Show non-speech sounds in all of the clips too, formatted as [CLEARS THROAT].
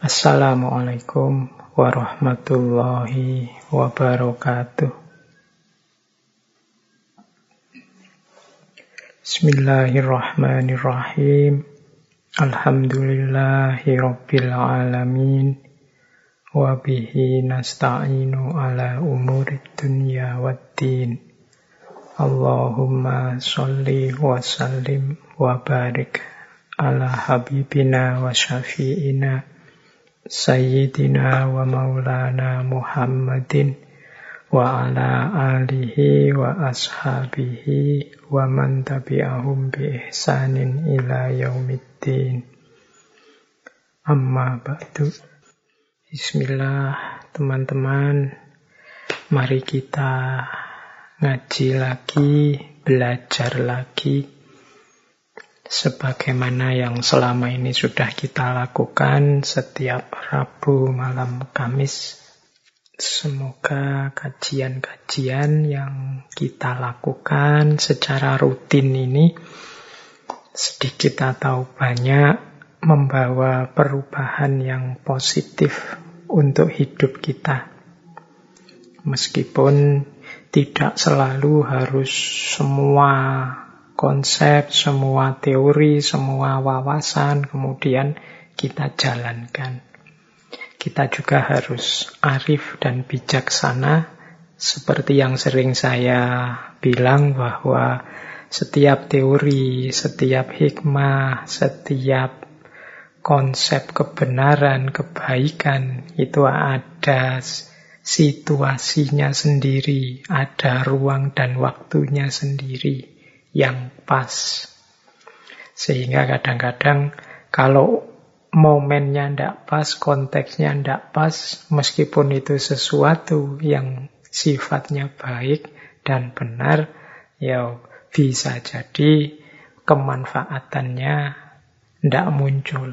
Assalamualaikum warahmatullahi wabarakatuh. Bismillahirrahmanirrahim. Alhamdulillahi alamin. Wabihi nasta'inu ala umurid dunya waddin. Allahumma salli wa sallim wa barik ala habibina wa syafi'ina Sayyidina wa maulana Muhammadin wa ala alihi wa ashabihi wa man tabi'ahum bi ihsanin ila yaumiddin. Amma ba'du. Bismillah, teman-teman. Mari kita ngaji lagi, belajar lagi sebagaimana yang selama ini sudah kita lakukan setiap Rabu malam Kamis. Semoga kajian-kajian yang kita lakukan secara rutin ini sedikit atau banyak membawa perubahan yang positif untuk hidup kita. Meskipun tidak selalu harus semua konsep, semua teori, semua wawasan, kemudian kita jalankan. Kita juga harus arif dan bijaksana, seperti yang sering saya bilang bahwa setiap teori, setiap hikmah, setiap konsep kebenaran, kebaikan, itu ada situasinya sendiri, ada ruang dan waktunya sendiri yang pas. Sehingga kadang-kadang kalau momennya tidak pas, konteksnya tidak pas, meskipun itu sesuatu yang sifatnya baik dan benar, ya bisa jadi kemanfaatannya tidak muncul.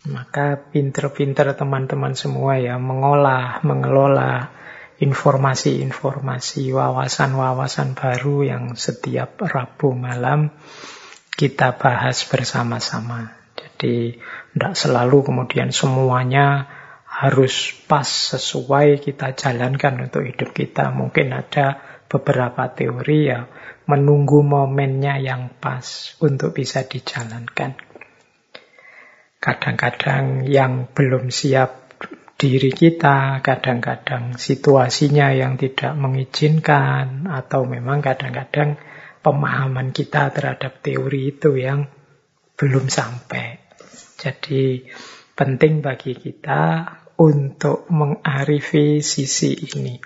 Maka pinter-pinter teman-teman semua ya mengolah, mengelola informasi-informasi, wawasan-wawasan baru yang setiap Rabu malam kita bahas bersama-sama. Jadi tidak selalu kemudian semuanya harus pas sesuai kita jalankan untuk hidup kita. Mungkin ada beberapa teori ya menunggu momennya yang pas untuk bisa dijalankan. Kadang-kadang yang belum siap diri kita, kadang-kadang situasinya yang tidak mengizinkan, atau memang kadang-kadang pemahaman kita terhadap teori itu yang belum sampai. Jadi penting bagi kita untuk mengarifi sisi ini.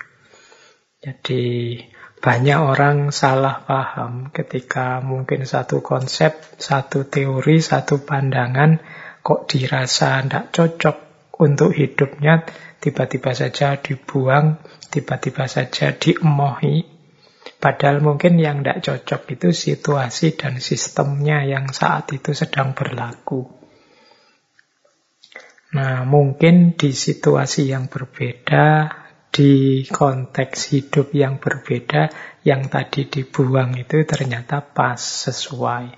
Jadi banyak orang salah paham ketika mungkin satu konsep, satu teori, satu pandangan kok dirasa tidak cocok untuk hidupnya tiba-tiba saja dibuang, tiba-tiba saja diemohi. Padahal mungkin yang tidak cocok itu situasi dan sistemnya yang saat itu sedang berlaku. Nah, mungkin di situasi yang berbeda, di konteks hidup yang berbeda, yang tadi dibuang itu ternyata pas sesuai.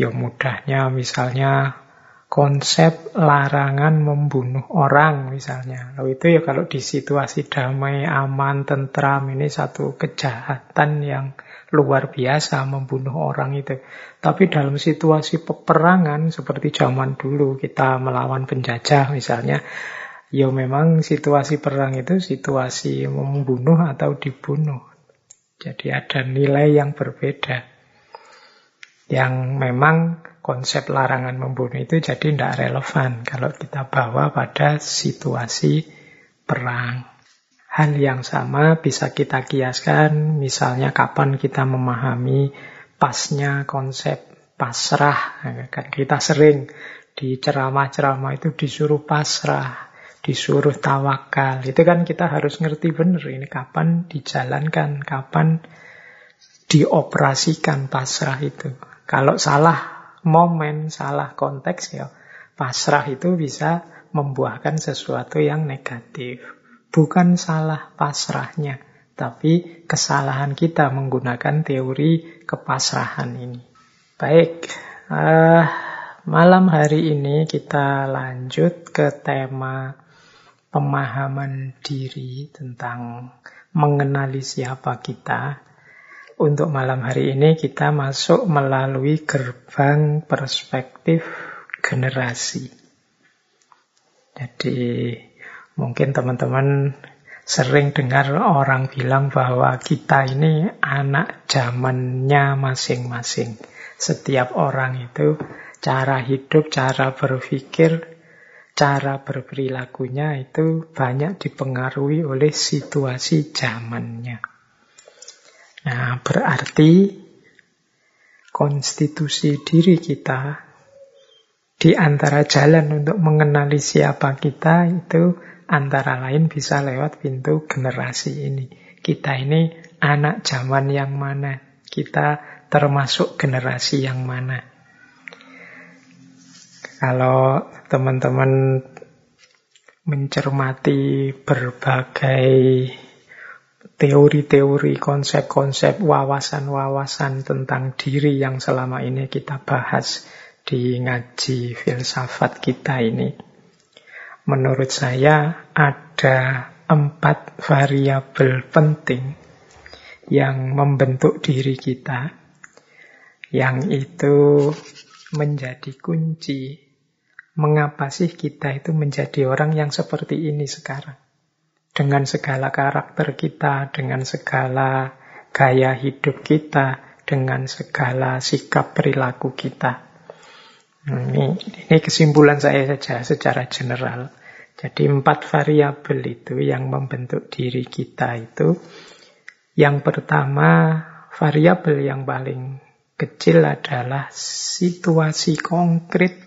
Ya mudahnya misalnya konsep larangan membunuh orang misalnya. Lalu itu ya kalau di situasi damai, aman, tentram ini satu kejahatan yang luar biasa membunuh orang itu. Tapi dalam situasi peperangan seperti zaman dulu kita melawan penjajah misalnya, ya memang situasi perang itu situasi membunuh atau dibunuh. Jadi ada nilai yang berbeda. Yang memang konsep larangan membunuh itu jadi tidak relevan kalau kita bawa pada situasi perang. Hal yang sama bisa kita kiaskan, misalnya kapan kita memahami pasnya konsep pasrah. Kan kita sering di ceramah-ceramah itu disuruh pasrah, disuruh tawakal. Itu kan kita harus ngerti benar ini kapan dijalankan, kapan dioperasikan pasrah itu. Kalau salah momen, salah konteks ya pasrah itu bisa membuahkan sesuatu yang negatif. Bukan salah pasrahnya, tapi kesalahan kita menggunakan teori kepasrahan ini. Baik, uh, malam hari ini kita lanjut ke tema pemahaman diri tentang mengenali siapa kita. Untuk malam hari ini kita masuk melalui gerbang perspektif generasi. Jadi mungkin teman-teman sering dengar orang bilang bahwa kita ini anak zamannya masing-masing. Setiap orang itu cara hidup, cara berpikir, cara berperilakunya itu banyak dipengaruhi oleh situasi zamannya. Nah, berarti konstitusi diri kita di antara jalan untuk mengenali siapa kita itu antara lain bisa lewat pintu generasi ini. Kita ini anak zaman yang mana? Kita termasuk generasi yang mana? Kalau teman-teman mencermati berbagai teori-teori, konsep-konsep, wawasan-wawasan tentang diri yang selama ini kita bahas di ngaji filsafat kita ini. Menurut saya ada empat variabel penting yang membentuk diri kita, yang itu menjadi kunci mengapa sih kita itu menjadi orang yang seperti ini sekarang? Dengan segala karakter kita, dengan segala gaya hidup kita, dengan segala sikap perilaku kita. Ini, ini kesimpulan saya saja secara general. Jadi empat variabel itu yang membentuk diri kita itu. Yang pertama, variabel yang paling kecil adalah situasi konkret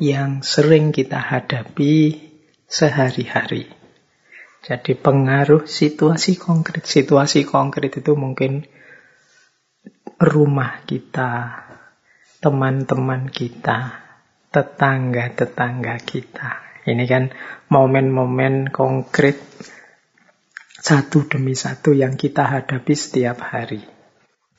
yang sering kita hadapi sehari-hari. Jadi pengaruh situasi konkret. Situasi konkret itu mungkin rumah kita, teman-teman kita, tetangga-tetangga kita. Ini kan momen-momen konkret satu demi satu yang kita hadapi setiap hari.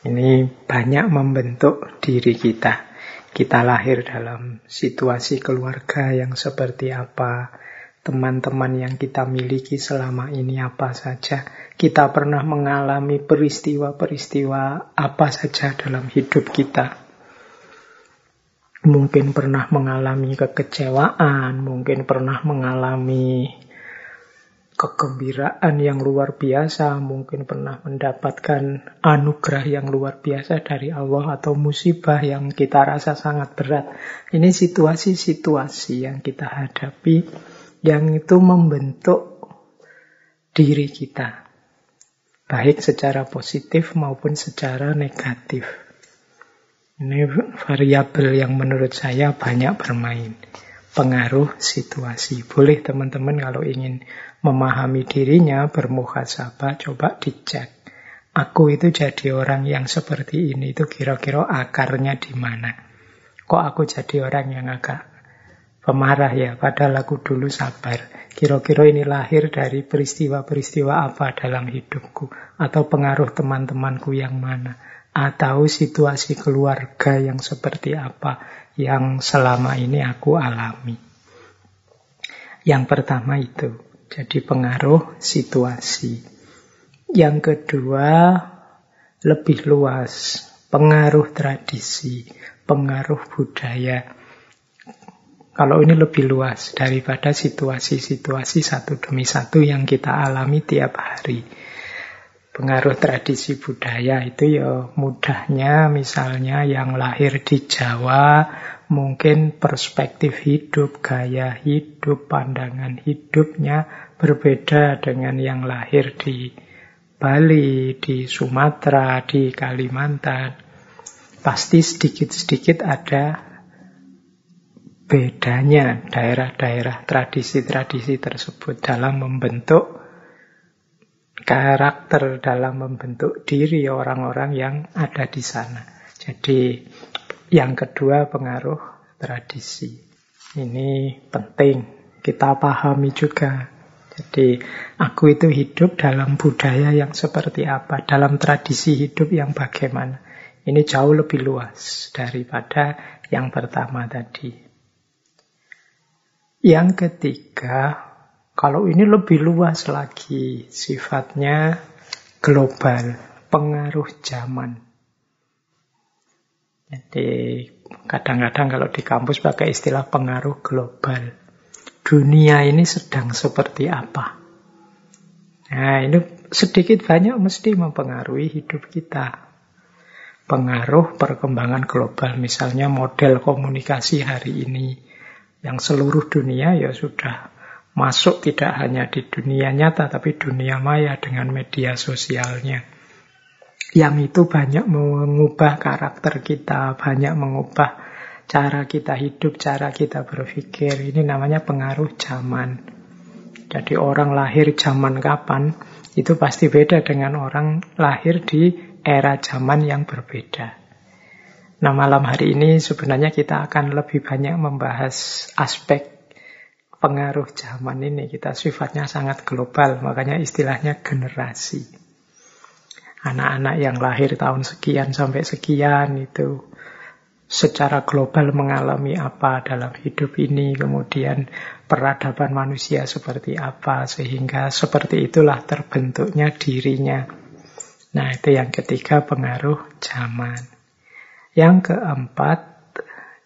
Ini banyak membentuk diri kita. Kita lahir dalam situasi keluarga yang seperti apa, teman-teman yang kita miliki selama ini apa saja. Kita pernah mengalami peristiwa-peristiwa apa saja dalam hidup kita. Mungkin pernah mengalami kekecewaan, mungkin pernah mengalami kegembiraan yang luar biasa, mungkin pernah mendapatkan anugerah yang luar biasa dari Allah atau musibah yang kita rasa sangat berat. Ini situasi-situasi yang kita hadapi yang itu membentuk diri kita. Baik secara positif maupun secara negatif. Ini variabel yang menurut saya banyak bermain. Pengaruh situasi. Boleh teman-teman kalau ingin memahami dirinya, bermuhasabah, coba dicek. Aku itu jadi orang yang seperti ini, itu kira-kira akarnya di mana? Kok aku jadi orang yang agak pemarah ya, padahal aku dulu sabar. Kira-kira ini lahir dari peristiwa-peristiwa apa dalam hidupku? Atau pengaruh teman-temanku yang mana? Atau situasi keluarga yang seperti apa yang selama ini aku alami? Yang pertama itu. Jadi pengaruh situasi. Yang kedua, lebih luas, pengaruh tradisi, pengaruh budaya. Kalau ini lebih luas daripada situasi-situasi satu demi satu yang kita alami tiap hari. Pengaruh tradisi budaya itu ya mudahnya misalnya yang lahir di Jawa mungkin perspektif hidup, gaya hidup, pandangan hidupnya berbeda dengan yang lahir di Bali, di Sumatera, di Kalimantan. Pasti sedikit-sedikit ada bedanya daerah-daerah tradisi-tradisi tersebut dalam membentuk karakter, dalam membentuk diri orang-orang yang ada di sana. Jadi yang kedua pengaruh tradisi. Ini penting kita pahami juga. Jadi aku itu hidup dalam budaya yang seperti apa, dalam tradisi hidup yang bagaimana. Ini jauh lebih luas daripada yang pertama tadi. Yang ketiga, kalau ini lebih luas lagi, sifatnya global, pengaruh zaman. Jadi kadang-kadang kalau di kampus pakai istilah pengaruh global. Dunia ini sedang seperti apa? Nah, ini sedikit banyak mesti mempengaruhi hidup kita. Pengaruh perkembangan global, misalnya model komunikasi hari ini, yang seluruh dunia ya sudah masuk tidak hanya di dunia nyata, tapi dunia maya dengan media sosialnya. Yang itu banyak mengubah karakter kita, banyak mengubah cara kita hidup, cara kita berpikir. Ini namanya pengaruh zaman. Jadi orang lahir zaman kapan, itu pasti beda dengan orang lahir di era zaman yang berbeda. Nah malam hari ini sebenarnya kita akan lebih banyak membahas aspek pengaruh zaman ini. Kita sifatnya sangat global, makanya istilahnya generasi. Anak-anak yang lahir tahun sekian sampai sekian itu secara global mengalami apa dalam hidup ini, kemudian peradaban manusia seperti apa, sehingga seperti itulah terbentuknya dirinya. Nah, itu yang ketiga pengaruh zaman. Yang keempat,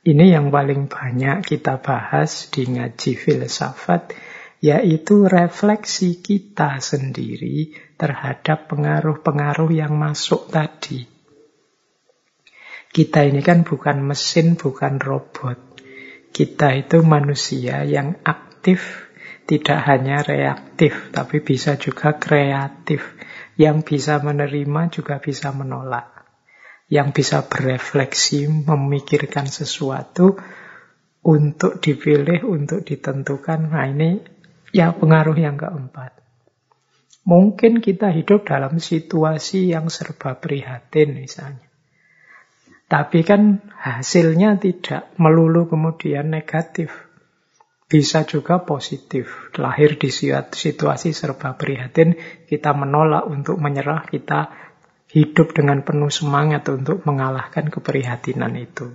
ini yang paling banyak kita bahas di ngaji filsafat, yaitu refleksi kita sendiri terhadap pengaruh-pengaruh yang masuk tadi. Kita ini kan bukan mesin, bukan robot. Kita itu manusia yang aktif, tidak hanya reaktif, tapi bisa juga kreatif. Yang bisa menerima juga bisa menolak. Yang bisa berefleksi, memikirkan sesuatu untuk dipilih, untuk ditentukan. Nah ini ya pengaruh yang keempat. Mungkin kita hidup dalam situasi yang serba prihatin misalnya. Tapi kan hasilnya tidak melulu kemudian negatif. Bisa juga positif. Lahir di situasi serba prihatin, kita menolak untuk menyerah, kita hidup dengan penuh semangat untuk mengalahkan keprihatinan itu.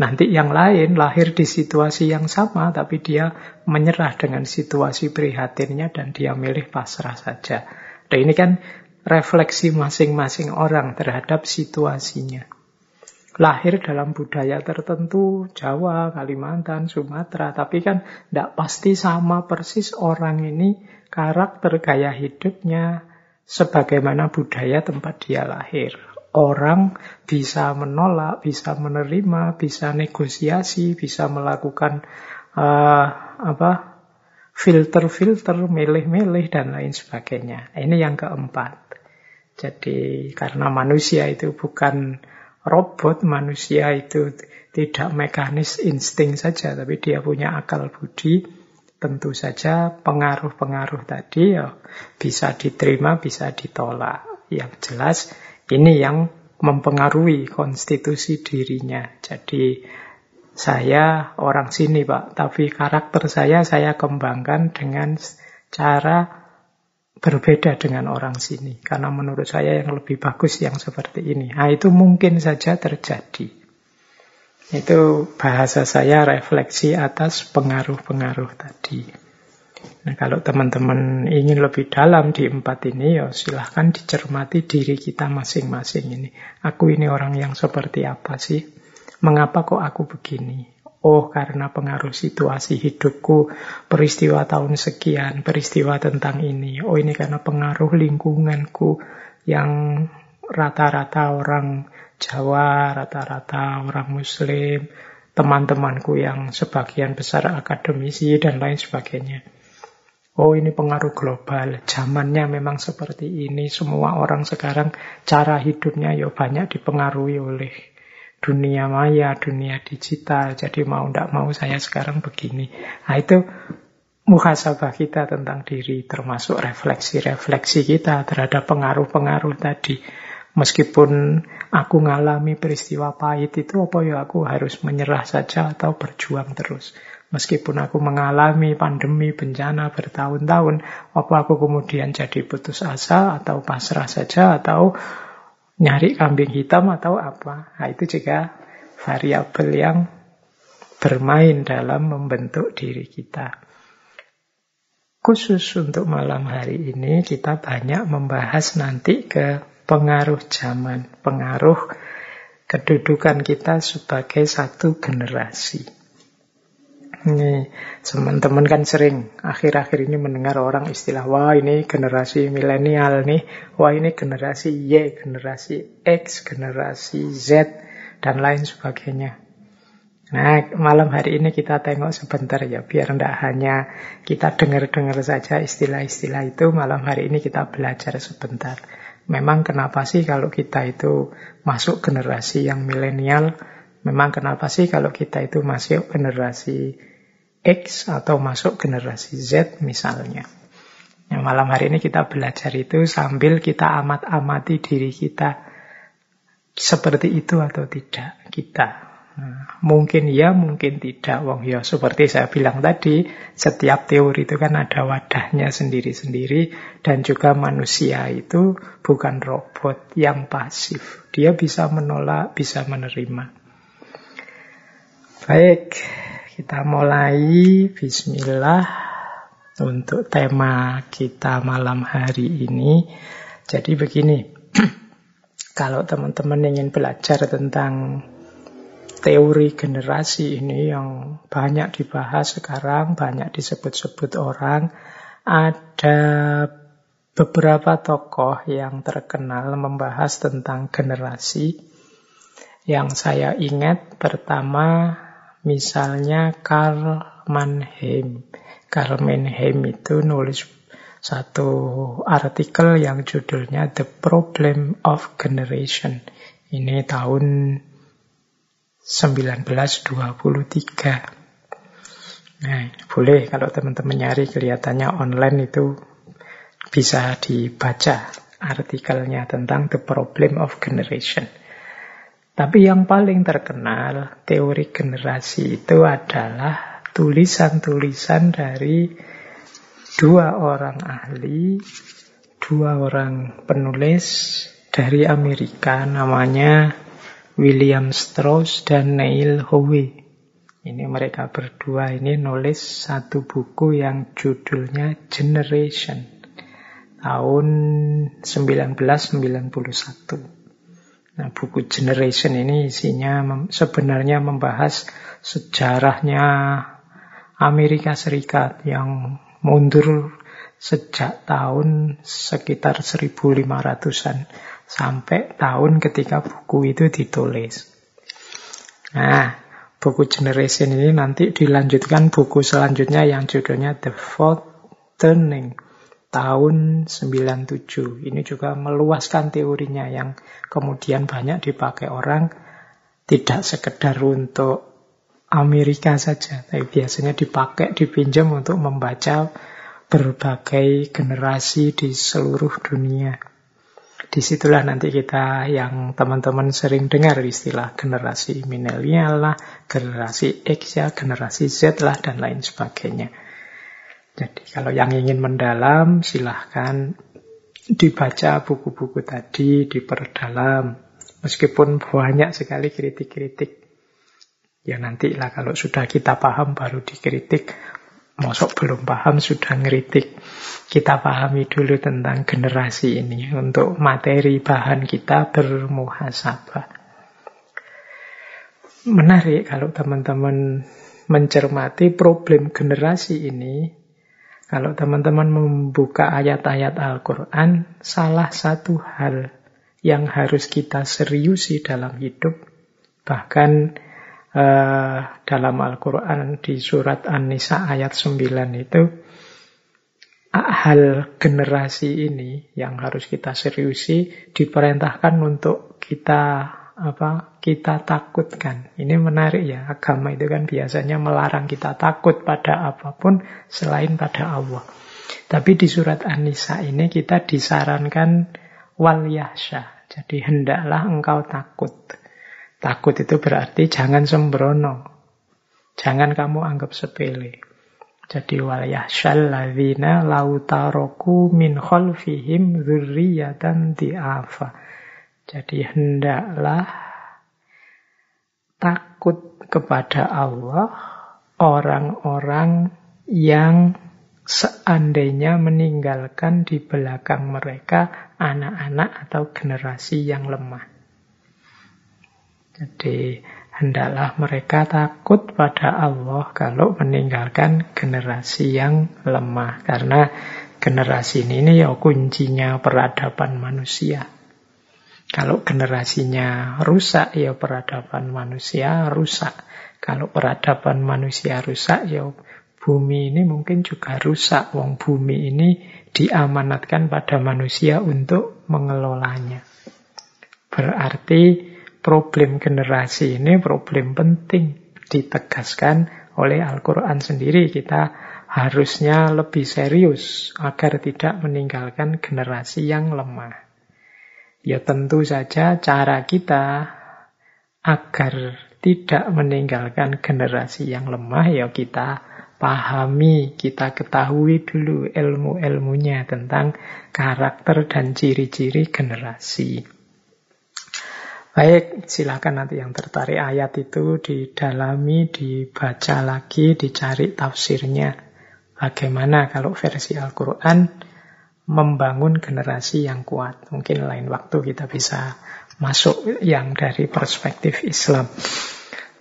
Nanti yang lain lahir di situasi yang sama, tapi dia menyerah dengan situasi prihatinnya dan dia milih pasrah saja. Dan ini kan refleksi masing-masing orang terhadap situasinya lahir dalam budaya tertentu, Jawa, Kalimantan, Sumatera, tapi kan tidak pasti sama persis orang ini karakter gaya hidupnya sebagaimana budaya tempat dia lahir. Orang bisa menolak, bisa menerima, bisa negosiasi, bisa melakukan uh, apa filter-filter, milih-milih dan lain sebagainya. Ini yang keempat. Jadi karena manusia itu bukan robot manusia itu tidak mekanis insting saja, tapi dia punya akal budi. Tentu saja pengaruh-pengaruh tadi ya bisa diterima, bisa ditolak. Yang jelas ini yang mempengaruhi konstitusi dirinya. Jadi saya orang sini Pak, tapi karakter saya saya kembangkan dengan cara berbeda dengan orang sini. Karena menurut saya yang lebih bagus yang seperti ini. Nah itu mungkin saja terjadi. Itu bahasa saya refleksi atas pengaruh-pengaruh tadi. Nah kalau teman-teman ingin lebih dalam di empat ini, ya silahkan dicermati diri kita masing-masing ini. Aku ini orang yang seperti apa sih? Mengapa kok aku begini? Oh, karena pengaruh situasi hidupku, peristiwa tahun sekian, peristiwa tentang ini. Oh, ini karena pengaruh lingkunganku yang rata-rata orang Jawa, rata-rata orang Muslim, teman-temanku yang sebagian besar akademisi, dan lain sebagainya. Oh, ini pengaruh global. Zamannya memang seperti ini. Semua orang sekarang cara hidupnya ya banyak dipengaruhi oleh dunia maya, dunia digital. Jadi mau tidak mau saya sekarang begini. Nah itu muhasabah kita tentang diri, termasuk refleksi-refleksi kita terhadap pengaruh-pengaruh tadi. Meskipun aku ngalami peristiwa pahit itu, apa ya aku harus menyerah saja atau berjuang terus. Meskipun aku mengalami pandemi, bencana bertahun-tahun, apa aku kemudian jadi putus asa atau pasrah saja atau nyari kambing hitam atau apa. Nah, itu juga variabel yang bermain dalam membentuk diri kita. Khusus untuk malam hari ini kita banyak membahas nanti ke pengaruh zaman, pengaruh kedudukan kita sebagai satu generasi. Ini teman-teman kan sering akhir-akhir ini mendengar orang istilah wah ini generasi milenial nih, wah ini generasi Y, generasi X, generasi Z dan lain sebagainya. Nah, malam hari ini kita tengok sebentar ya, biar tidak hanya kita dengar-dengar saja istilah-istilah itu, malam hari ini kita belajar sebentar. Memang kenapa sih kalau kita itu masuk generasi yang milenial, memang kenapa sih kalau kita itu masuk generasi X atau masuk generasi Z misalnya. Yang malam hari ini kita belajar itu sambil kita amat-amati diri kita seperti itu atau tidak kita. Mungkin ya, mungkin tidak. Wong ya seperti saya bilang tadi, setiap teori itu kan ada wadahnya sendiri-sendiri dan juga manusia itu bukan robot yang pasif. Dia bisa menolak, bisa menerima. Baik, kita mulai bismillah untuk tema kita malam hari ini. Jadi begini, [CLEARS THROAT] kalau teman-teman ingin belajar tentang teori generasi ini yang banyak dibahas sekarang, banyak disebut-sebut orang, ada beberapa tokoh yang terkenal membahas tentang generasi. Yang saya ingat pertama Misalnya Karl Mannheim. Karl Mannheim itu nulis satu artikel yang judulnya The Problem of Generation. Ini tahun 1923. Nah, boleh kalau teman-teman nyari kelihatannya online itu bisa dibaca artikelnya tentang The Problem of Generation. Tapi yang paling terkenal teori generasi itu adalah tulisan-tulisan dari dua orang ahli, dua orang penulis dari Amerika namanya William Strauss dan Neil Howe. Ini mereka berdua ini nulis satu buku yang judulnya Generation tahun 1991. Nah, buku Generation ini isinya sebenarnya membahas sejarahnya Amerika Serikat yang mundur sejak tahun sekitar 1500-an sampai tahun ketika buku itu ditulis. Nah, buku Generation ini nanti dilanjutkan buku selanjutnya yang judulnya The Fourth Turning tahun 97. Ini juga meluaskan teorinya yang kemudian banyak dipakai orang tidak sekedar untuk Amerika saja, tapi biasanya dipakai, dipinjam untuk membaca berbagai generasi di seluruh dunia. Di situlah nanti kita yang teman-teman sering dengar istilah generasi milenial lah, generasi X ya, generasi Z lah, dan lain sebagainya. Jadi kalau yang ingin mendalam silahkan dibaca buku-buku tadi, diperdalam. Meskipun banyak sekali kritik-kritik. Ya nantilah kalau sudah kita paham baru dikritik. Mosok belum paham sudah ngeritik. Kita pahami dulu tentang generasi ini untuk materi bahan kita bermuhasabah. Menarik kalau teman-teman mencermati problem generasi ini kalau teman-teman membuka ayat-ayat Al-Quran, salah satu hal yang harus kita seriusi dalam hidup, bahkan uh, dalam Al-Quran di surat An-Nisa ayat 9 itu, hal generasi ini yang harus kita seriusi diperintahkan untuk kita apa kita takutkan. Ini menarik ya, agama itu kan biasanya melarang kita takut pada apa pun selain pada Allah. Tapi di surat An-Nisa ini kita disarankan wal yahsya. Jadi hendaklah engkau takut. Takut itu berarti jangan sembrono. Jangan kamu anggap sepele. Jadi wal yahsyal ladzina lautaroku min khalfihim dzurriyyatan di'afa. Jadi hendaklah takut kepada Allah orang-orang yang seandainya meninggalkan di belakang mereka anak-anak atau generasi yang lemah. Jadi hendaklah mereka takut pada Allah kalau meninggalkan generasi yang lemah karena generasi ini ya kuncinya peradaban manusia. Kalau generasinya rusak ya peradaban manusia rusak. Kalau peradaban manusia rusak ya bumi ini mungkin juga rusak. Wong bumi ini diamanatkan pada manusia untuk mengelolanya. Berarti problem generasi ini problem penting ditegaskan oleh Al-Quran sendiri. Kita harusnya lebih serius agar tidak meninggalkan generasi yang lemah. Ya tentu saja cara kita agar tidak meninggalkan generasi yang lemah ya kita pahami, kita ketahui dulu ilmu-ilmunya tentang karakter dan ciri-ciri generasi. Baik, silakan nanti yang tertarik ayat itu didalami, dibaca lagi, dicari tafsirnya. Bagaimana kalau versi Al-Quran membangun generasi yang kuat. Mungkin lain waktu kita bisa masuk yang dari perspektif Islam.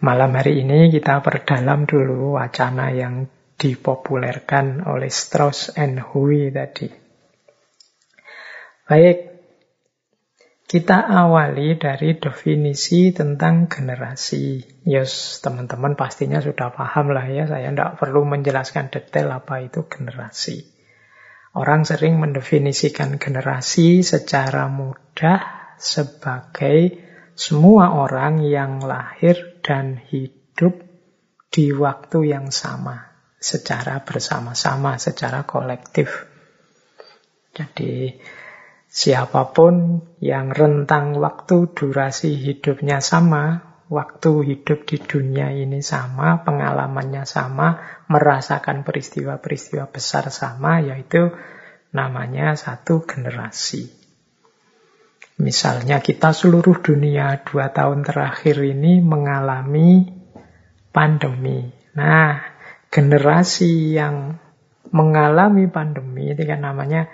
Malam hari ini kita perdalam dulu wacana yang dipopulerkan oleh Strauss and Hui tadi. Baik, kita awali dari definisi tentang generasi. Yes, teman-teman pastinya sudah paham lah ya, saya tidak perlu menjelaskan detail apa itu generasi. Orang sering mendefinisikan generasi secara mudah sebagai semua orang yang lahir dan hidup di waktu yang sama, secara bersama-sama, secara kolektif. Jadi, Siapa pun yang rentang waktu durasi hidupnya sama, waktu hidup di dunia ini sama, pengalamannya sama, merasakan peristiwa-peristiwa besar sama, yaitu namanya satu generasi. Misalnya kita seluruh dunia dua tahun terakhir ini mengalami pandemi. Nah, generasi yang mengalami pandemi itu kan namanya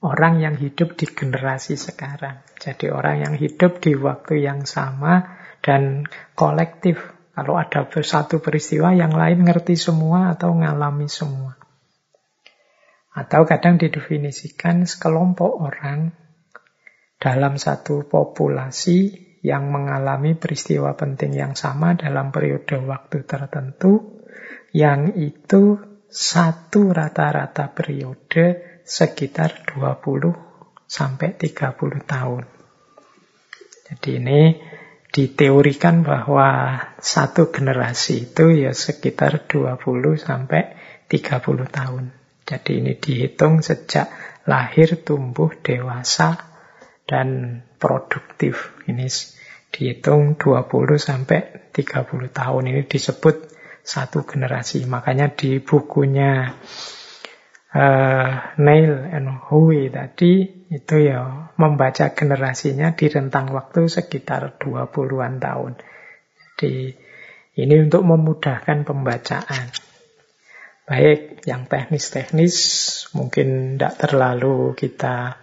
orang yang hidup di generasi sekarang. Jadi orang yang hidup di waktu yang sama dan kolektif. Kalau ada satu peristiwa, yang lain ngerti semua atau ngalami semua. Atau kadang didefinisikan sekelompok orang dalam satu populasi yang mengalami peristiwa penting yang sama dalam periode waktu tertentu, yang itu satu rata-rata periode sekitar 20 sampai 30 tahun. Jadi ini diteorikan bahwa satu generasi itu ya sekitar 20 sampai 30 tahun. Jadi ini dihitung sejak lahir, tumbuh, dewasa, dan produktif. Ini dihitung 20 sampai 30 tahun. Ini disebut satu generasi. Makanya di bukunya uh, Neil and Hui tadi itu ya membaca generasinya di rentang waktu sekitar 20-an tahun. Jadi ini untuk memudahkan pembacaan. Baik, yang teknis-teknis mungkin tidak terlalu kita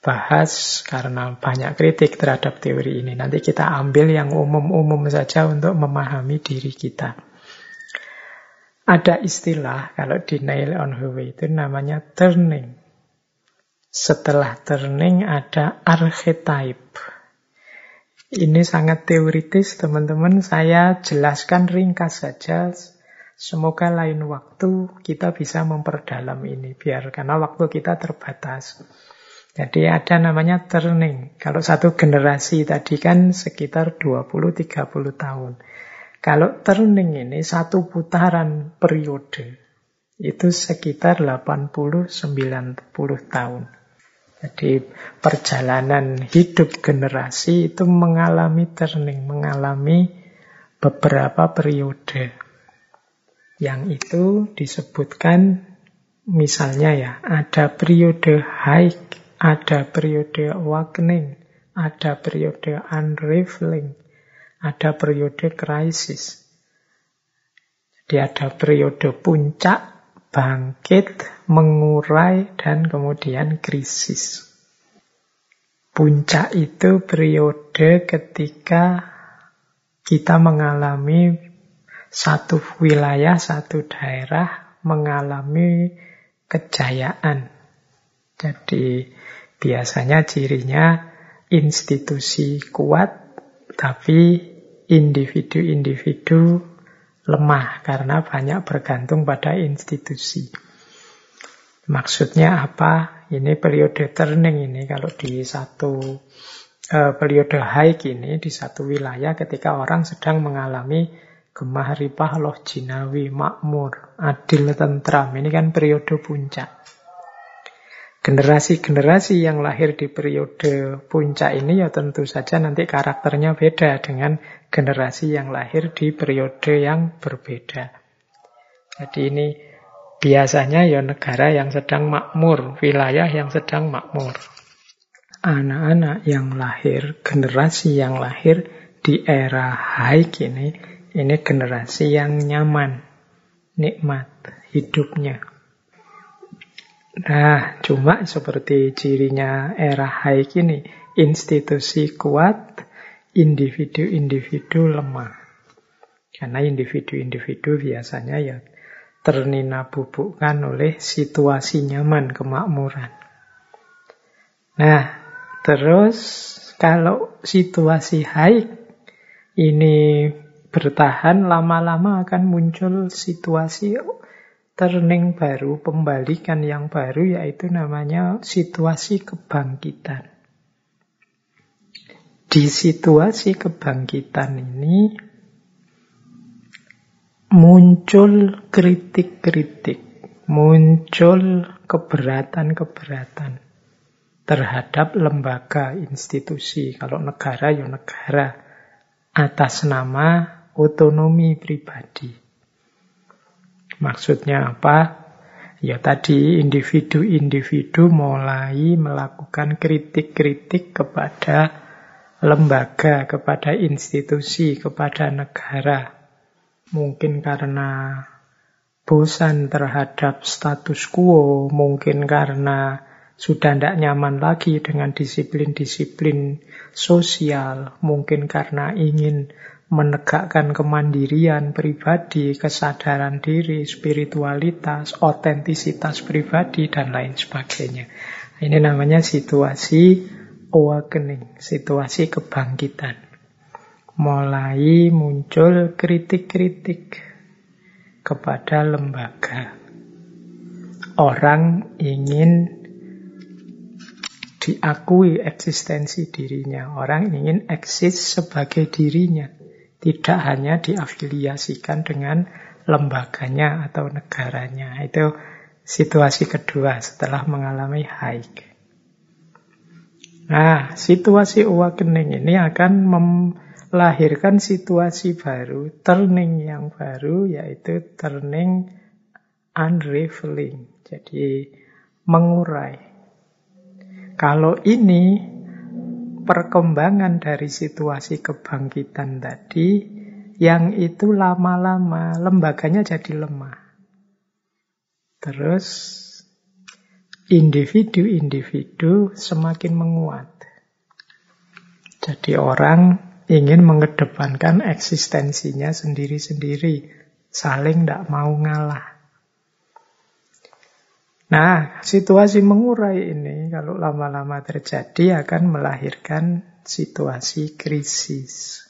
bahas karena banyak kritik terhadap teori ini. Nanti kita ambil yang umum-umum saja untuk memahami diri kita. Ada istilah kalau di Nail on Way itu namanya turning. Setelah turning ada archetype. Ini sangat teoritis teman-teman. Saya jelaskan ringkas saja. Semoga lain waktu kita bisa memperdalam ini. Biar karena waktu kita terbatas. Jadi ada namanya turning. Kalau satu generasi tadi kan sekitar 20-30 tahun. Kalau turning ini satu putaran periode itu sekitar 80-90 tahun. Jadi perjalanan hidup generasi itu mengalami turning, mengalami beberapa periode. Yang itu disebutkan misalnya ya, ada periode high, ada periode awakening, ada periode unraveling, ada periode krisis. Jadi ada periode puncak, bangkit, mengurai, dan kemudian krisis. Puncak itu periode ketika kita mengalami satu wilayah, satu daerah mengalami kejayaan. Jadi biasanya cirinya institusi kuat, tapi individu-individu lemah karena banyak bergantung pada institusi. Maksudnya apa? Ini periode turning ini kalau di satu uh, periode high ini di satu wilayah ketika orang sedang mengalami gemah ripah loh jinawi, makmur, adil, tentram. Ini kan periode puncak. Generasi-generasi yang lahir di periode puncak ini ya tentu saja nanti karakternya beda dengan generasi yang lahir di periode yang berbeda. Jadi ini biasanya ya negara yang sedang makmur, wilayah yang sedang makmur. Anak-anak yang lahir, generasi yang lahir di era high ini, ini generasi yang nyaman, nikmat hidupnya. Nah, cuma seperti cirinya era high ini, institusi kuat, individu-individu lemah. Karena individu-individu biasanya ya ternina bubukkan oleh situasi nyaman kemakmuran. Nah, terus kalau situasi high ini bertahan lama-lama akan muncul situasi turning baru, pembalikan yang baru yaitu namanya situasi kebangkitan. Di situasi kebangkitan ini muncul kritik-kritik, muncul keberatan-keberatan terhadap lembaga institusi. Kalau negara ya negara atas nama otonomi pribadi. Maksudnya apa? Ya tadi individu-individu mulai melakukan kritik-kritik kepada lembaga, kepada institusi, kepada negara. Mungkin karena bosan terhadap status quo, mungkin karena sudah tidak nyaman lagi dengan disiplin-disiplin sosial, mungkin karena ingin menegakkan kemandirian pribadi, kesadaran diri, spiritualitas, otentisitas pribadi, dan lain sebagainya. Ini namanya situasi awakening, situasi kebangkitan. Mulai muncul kritik-kritik kepada lembaga. Orang ingin diakui eksistensi dirinya. Orang ingin eksis sebagai dirinya tidak hanya diafiliasikan dengan lembaganya atau negaranya. Itu situasi kedua setelah mengalami haik. Nah, situasi awakening ini akan melahirkan situasi baru, turning yang baru, yaitu turning unraveling. Jadi, mengurai. Kalau ini perkembangan dari situasi kebangkitan tadi yang itu lama-lama lembaganya jadi lemah. Terus individu-individu semakin menguat. Jadi orang ingin mengedepankan eksistensinya sendiri-sendiri, saling tidak mau ngalah. Nah, situasi mengurai ini kalau lama-lama terjadi akan melahirkan situasi krisis.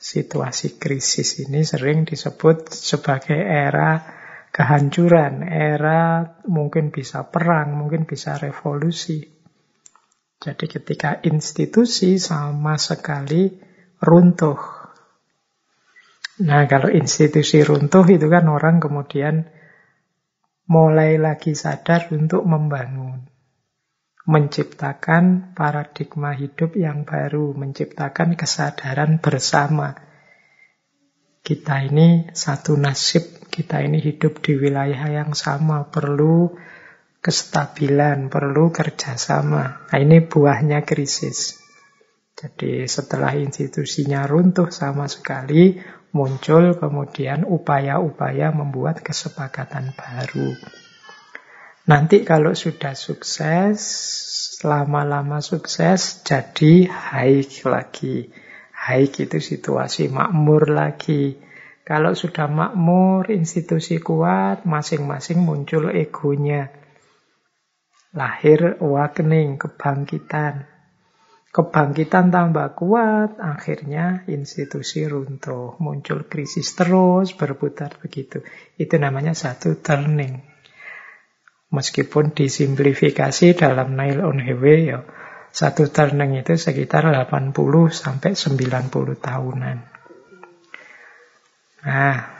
Situasi krisis ini sering disebut sebagai era kehancuran, era mungkin bisa perang, mungkin bisa revolusi. Jadi ketika institusi sama sekali runtuh. Nah, kalau institusi runtuh itu kan orang kemudian mulai lagi sadar untuk membangun. Menciptakan paradigma hidup yang baru, menciptakan kesadaran bersama. Kita ini satu nasib, kita ini hidup di wilayah yang sama, perlu kestabilan, perlu kerjasama. Nah, ini buahnya krisis. Jadi setelah institusinya runtuh sama sekali, muncul kemudian upaya-upaya membuat kesepakatan baru. Nanti kalau sudah sukses, lama-lama sukses, jadi haik lagi. Haik itu situasi makmur lagi. Kalau sudah makmur, institusi kuat, masing-masing muncul egonya. Lahir awakening, kebangkitan. Kebangkitan tambah kuat, akhirnya institusi runtuh. Muncul krisis terus, berputar begitu. Itu namanya satu turning. Meskipun disimplifikasi dalam Nail on Highway, ya, satu turning itu sekitar 80 sampai 90 tahunan. Nah,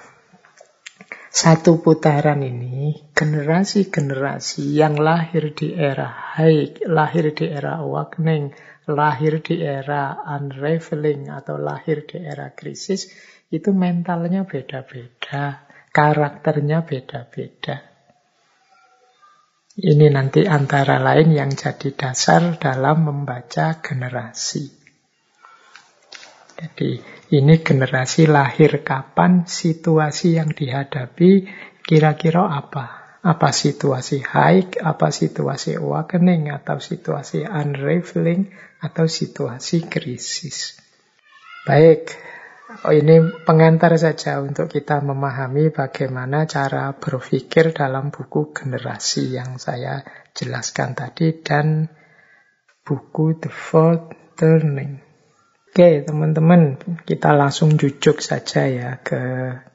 satu putaran ini generasi-generasi yang lahir di era high, lahir di era awakening, lahir di era unraveling atau lahir di era krisis, itu mentalnya beda-beda, karakternya beda-beda. Ini nanti antara lain yang jadi dasar dalam membaca generasi. Jadi ini generasi lahir kapan, situasi yang dihadapi, kira-kira apa? Apa situasi high, apa situasi awakening, atau situasi unraveling, atau situasi krisis. Baik, oh ini pengantar saja untuk kita memahami bagaimana cara berpikir dalam buku generasi yang saya jelaskan tadi dan buku The Fourth Turning. Oke, teman-teman, kita langsung jujuk saja ya ke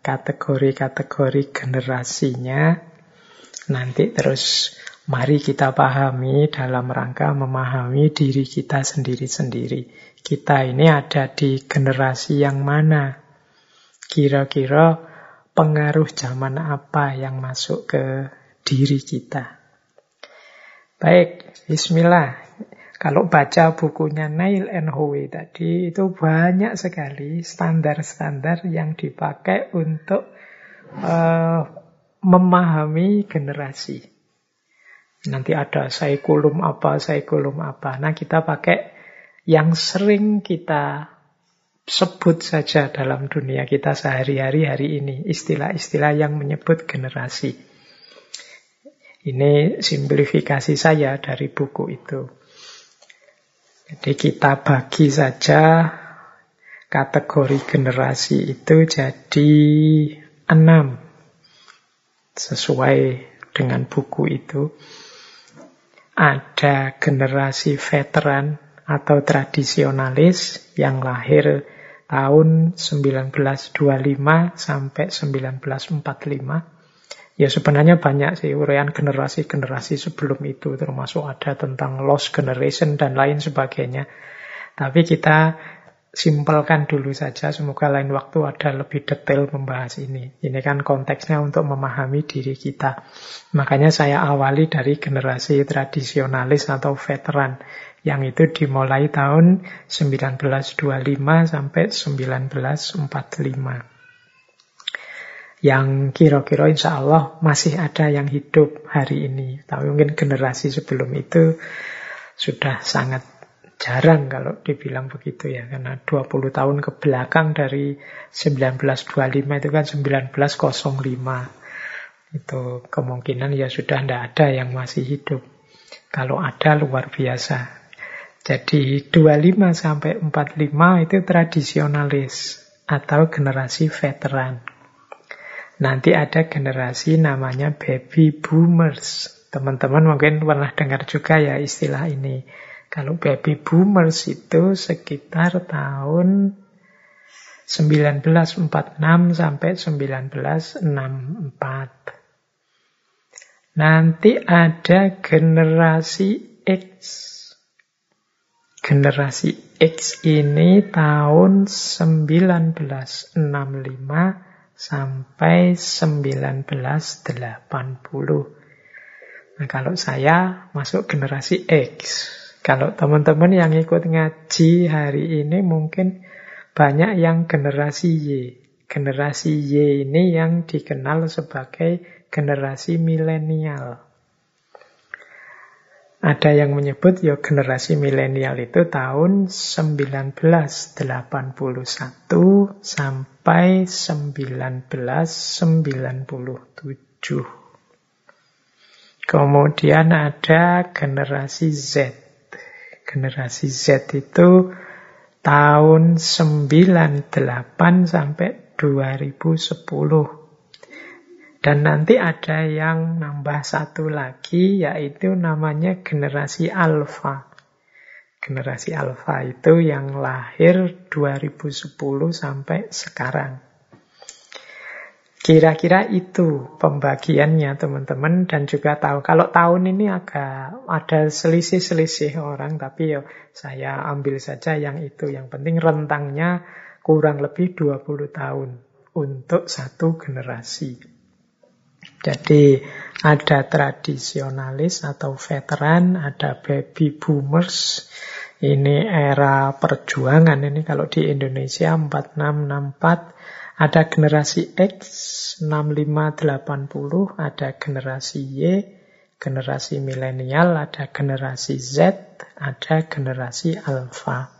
kategori-kategori generasinya. Nanti terus mari kita pahami dalam rangka memahami diri kita sendiri-sendiri. Kita ini ada di generasi yang mana? Kira-kira pengaruh zaman apa yang masuk ke diri kita? Baik, bismillah. Kalau baca bukunya and Howe tadi, itu banyak sekali standar-standar yang dipakai untuk uh, memahami generasi. Nanti ada saikulum apa, saikulum apa. Nah, kita pakai yang sering kita sebut saja dalam dunia kita sehari-hari hari ini. Istilah-istilah yang menyebut generasi. Ini simplifikasi saya dari buku itu. Jadi kita bagi saja kategori generasi itu jadi enam sesuai dengan buku itu. Ada generasi veteran atau tradisionalis yang lahir tahun 1925 sampai 1945. Ya sebenarnya banyak sih urian generasi-generasi sebelum itu termasuk ada tentang lost generation dan lain sebagainya. Tapi kita simpelkan dulu saja. Semoga lain waktu ada lebih detail membahas ini. Ini kan konteksnya untuk memahami diri kita. Makanya saya awali dari generasi tradisionalis atau veteran. Yang itu dimulai tahun 1925 sampai 1945. Yang kira-kira insya Allah masih ada yang hidup hari ini. Tapi mungkin generasi sebelum itu sudah sangat jarang kalau dibilang begitu ya. Karena 20 tahun ke belakang dari 1925 itu kan 1905 itu kemungkinan ya sudah tidak ada yang masih hidup. Kalau ada luar biasa. Jadi 25 sampai 45 itu tradisionalis atau generasi veteran nanti ada generasi namanya baby boomers teman-teman mungkin pernah dengar juga ya istilah ini kalau baby boomers itu sekitar tahun 1946 sampai 1964. Nanti ada generasi X. Generasi X ini tahun 1965 sampai 1980. Nah, kalau saya masuk generasi X. Kalau teman-teman yang ikut ngaji hari ini mungkin banyak yang generasi Y. Generasi Y ini yang dikenal sebagai generasi milenial. Ada yang menyebut ya generasi milenial itu tahun 1981 sampai 1997. Kemudian ada generasi Z. Generasi Z itu tahun 98 sampai 2010. Dan nanti ada yang nambah satu lagi, yaitu namanya generasi alfa. Generasi alfa itu yang lahir 2010 sampai sekarang. Kira-kira itu pembagiannya teman-teman dan juga tahu kalau tahun ini agak ada selisih-selisih orang tapi ya saya ambil saja yang itu yang penting rentangnya kurang lebih 20 tahun untuk satu generasi. Jadi ada tradisionalis atau veteran, ada baby boomers. Ini era perjuangan ini kalau di Indonesia 4664 ada generasi X 6580, ada generasi Y, generasi milenial, ada generasi Z, ada generasi alpha.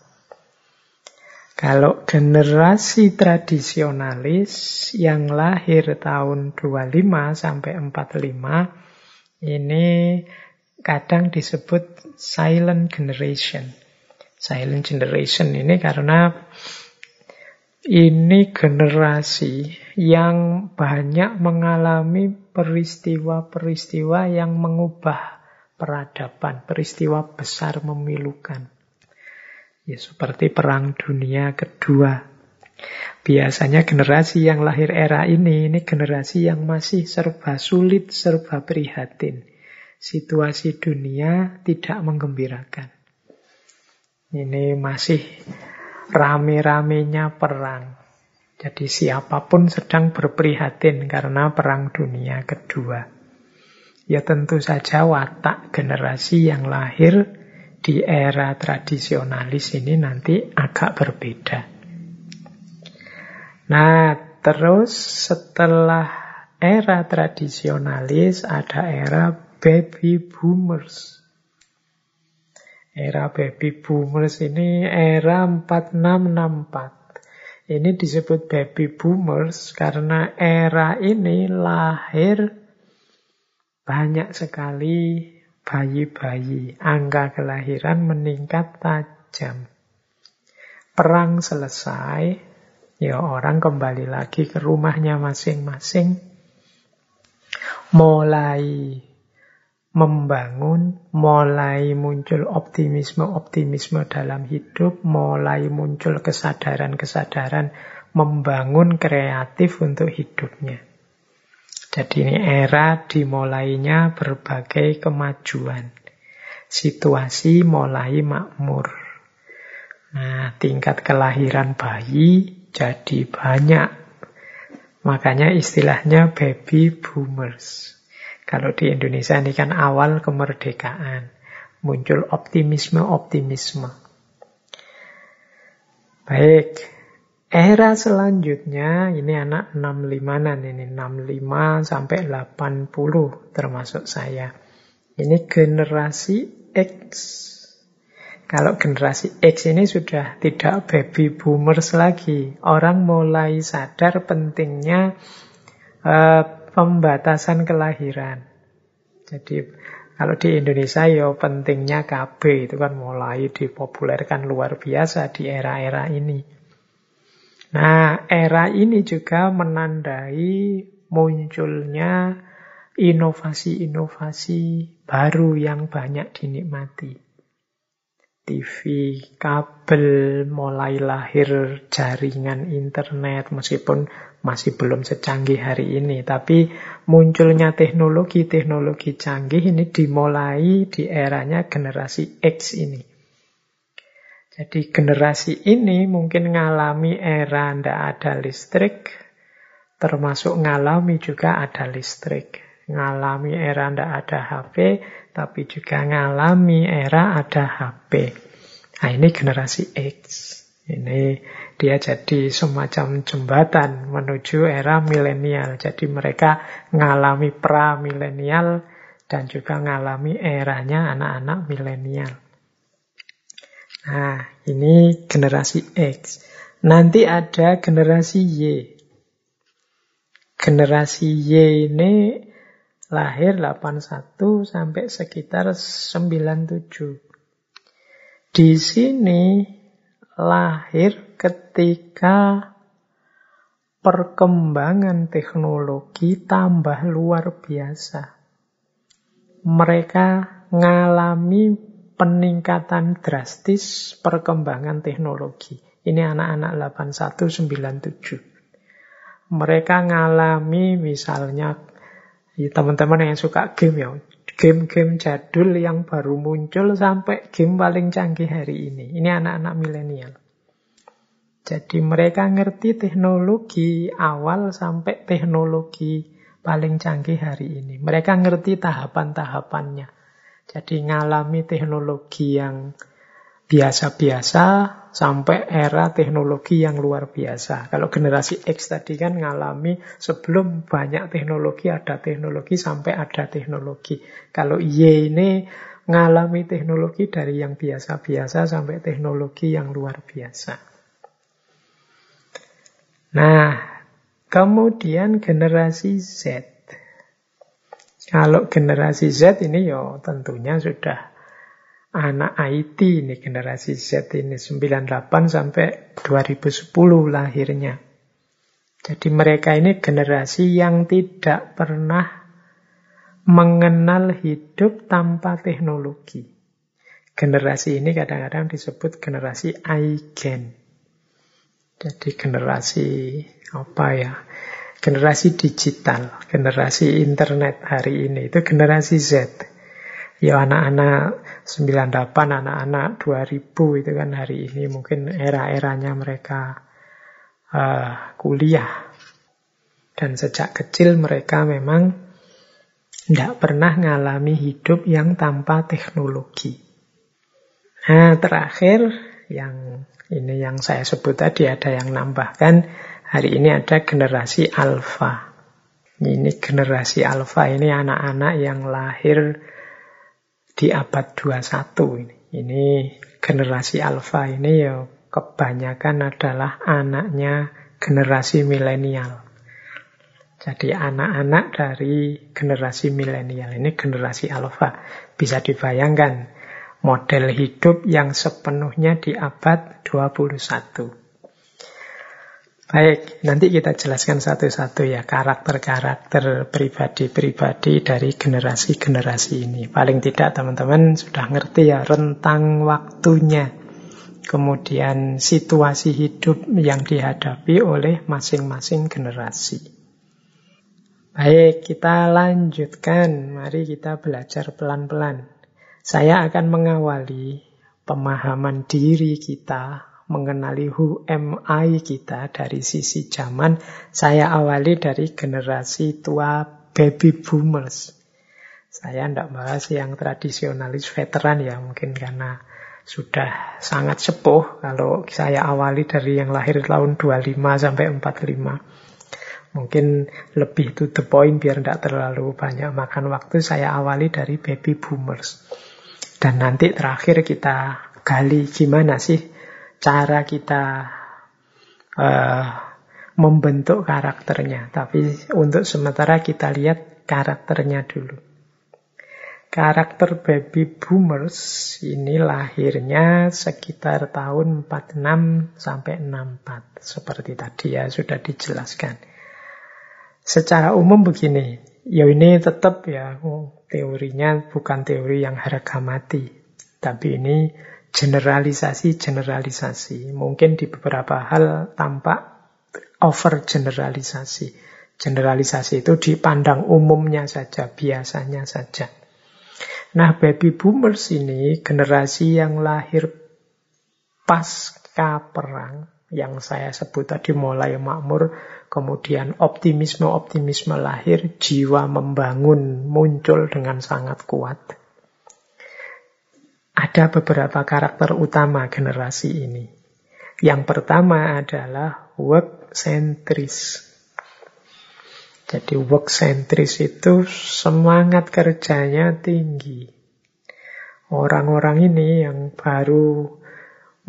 Kalau generasi tradisionalis yang lahir tahun 25 sampai 45 ini kadang disebut silent generation. Silent generation ini karena ini generasi yang banyak mengalami peristiwa-peristiwa yang mengubah peradaban, peristiwa besar memilukan. Ya seperti Perang Dunia Kedua. Biasanya generasi yang lahir era ini, ini generasi yang masih serba sulit, serba prihatin. Situasi dunia tidak menggembirakan. Ini masih rame-ramenya perang. Jadi siapa pun sedang berprihatin karena perang dunia kedua. Ya tentu saja watak generasi yang lahir di era tradisionalis ini nanti agak berbeda. Nah, terus setelah era tradisionalis ada era baby boomers. Era baby boomers ini era 4664. Ini disebut baby boomers karena era ini lahir banyak sekali bayi-bayi. Angka kelahiran meningkat tajam. Perang selesai, ya orang kembali lagi ke rumahnya masing-masing. Mulai membangun, mulai muncul optimisme-optimisme dalam hidup, mulai muncul kesadaran-kesadaran membangun kreatif untuk hidupnya. Jadi ini era dimulainya berbagai kemajuan. Situasi mulai makmur. Nah, tingkat kelahiran bayi jadi banyak. Makanya istilahnya baby boomers. Kalau di Indonesia ini kan awal kemerdekaan. Muncul optimisme-optimisme. Baik, Era selanjutnya, ini anak 65-an ini, 65 sampai 80 termasuk saya. Ini generasi X. Kalau generasi X ini sudah tidak baby boomers lagi. Orang mulai sadar pentingnya uh, pembatasan kelahiran. Jadi kalau di Indonesia ya pentingnya KB itu kan mulai dipopulerkan luar biasa di era-era ini. Nah, era ini juga menandai munculnya inovasi-inovasi baru yang banyak dinikmati. TV, kabel, mulai lahir jaringan internet, meskipun masih belum secanggih hari ini. Tapi munculnya teknologi-teknologi canggih ini dimulai di eranya generasi X ini. Jadi generasi ini mungkin ngalami era ndak ada listrik, termasuk ngalami juga ada listrik. Ngalami era ndak ada HP, tapi juga ngalami era ada HP. Nah ini generasi X. Ini dia jadi semacam jembatan menuju era milenial. Jadi mereka ngalami pra-milenial dan juga mengalami eranya anak-anak milenial. Nah, ini generasi X. Nanti ada generasi Y. Generasi Y ini lahir 81 sampai sekitar 97. Di sini lahir ketika perkembangan teknologi tambah luar biasa. Mereka mengalami peningkatan drastis perkembangan teknologi. Ini anak-anak 8197. Mereka ngalami misalnya ya, teman-teman yang suka game ya, game-game jadul yang baru muncul sampai game paling canggih hari ini. Ini anak-anak milenial. Jadi mereka ngerti teknologi awal sampai teknologi paling canggih hari ini. Mereka ngerti tahapan-tahapannya. Jadi ngalami teknologi yang biasa-biasa sampai era teknologi yang luar biasa. Kalau generasi X tadi kan ngalami sebelum banyak teknologi ada teknologi sampai ada teknologi. Kalau Y ini ngalami teknologi dari yang biasa-biasa sampai teknologi yang luar biasa. Nah, kemudian generasi Z. Kalau generasi Z ini ya tentunya sudah anak IT ini generasi Z ini 98 sampai 2010 lahirnya. Jadi mereka ini generasi yang tidak pernah mengenal hidup tanpa teknologi. Generasi ini kadang-kadang disebut generasi iGen. Jadi generasi apa ya? Generasi digital, generasi internet hari ini itu generasi Z. Ya anak-anak 98, anak-anak 2000 itu kan hari ini mungkin era-eranya mereka uh, kuliah. Dan sejak kecil mereka memang tidak pernah mengalami hidup yang tanpa teknologi. Nah, terakhir yang ini yang saya sebut tadi ada yang nambahkan. Hari ini ada generasi alfa. Ini generasi alfa ini anak-anak yang lahir di abad 21 ini. Ini generasi alfa ini ya kebanyakan adalah anaknya generasi milenial. Jadi anak-anak dari generasi milenial ini generasi alfa. Bisa dibayangkan model hidup yang sepenuhnya di abad 21. Baik, nanti kita jelaskan satu-satu ya karakter-karakter pribadi-pribadi dari generasi-generasi ini. Paling tidak teman-teman sudah ngerti ya rentang waktunya. Kemudian situasi hidup yang dihadapi oleh masing-masing generasi. Baik, kita lanjutkan. Mari kita belajar pelan-pelan. Saya akan mengawali pemahaman diri kita, mengenali who am I kita dari sisi zaman. Saya awali dari generasi tua baby boomers. Saya tidak bahas yang tradisionalis veteran ya, mungkin karena sudah sangat sepuh kalau saya awali dari yang lahir tahun 25 sampai 45. Mungkin lebih to the point biar tidak terlalu banyak makan waktu. Saya awali dari baby boomers. Dan nanti terakhir kita gali gimana sih cara kita uh, membentuk karakternya. Tapi untuk sementara kita lihat karakternya dulu. Karakter baby boomers ini lahirnya sekitar tahun 46 sampai 64. Seperti tadi ya sudah dijelaskan. Secara umum begini, ya ini tetap ya oh, teorinya bukan teori yang harga mati, tapi ini generalisasi-generalisasi. Mungkin di beberapa hal tampak over generalisasi. Generalisasi itu dipandang umumnya saja, biasanya saja. Nah, baby boomers ini generasi yang lahir pasca perang, yang saya sebut tadi mulai makmur Kemudian optimisme-optimisme lahir, jiwa membangun muncul dengan sangat kuat. Ada beberapa karakter utama generasi ini. Yang pertama adalah work centris. Jadi work centris itu semangat kerjanya tinggi. Orang-orang ini yang baru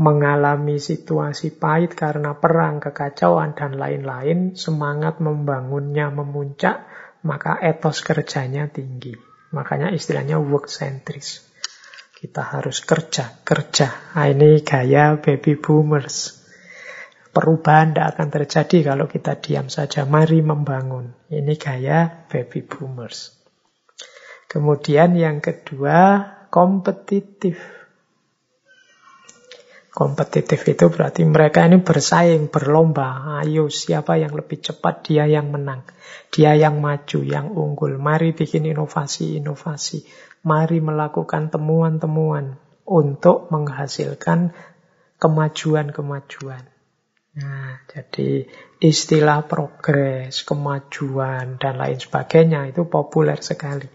mengalami situasi pahit karena perang, kekacauan, dan lain-lain, semangat membangunnya memuncak, maka etos kerjanya tinggi. Makanya istilahnya work centris. Kita harus kerja, kerja. Nah, ini gaya baby boomers. Perubahan tidak akan terjadi kalau kita diam saja. Mari membangun. Ini gaya baby boomers. Kemudian yang kedua, kompetitif. Kompetitif itu berarti mereka ini bersaing, berlomba. Ayo, siapa yang lebih cepat, dia yang menang. Dia yang maju, yang unggul. Mari bikin inovasi-inovasi. Mari melakukan temuan-temuan untuk menghasilkan kemajuan-kemajuan. Nah, jadi istilah progres, kemajuan, dan lain sebagainya itu populer sekali.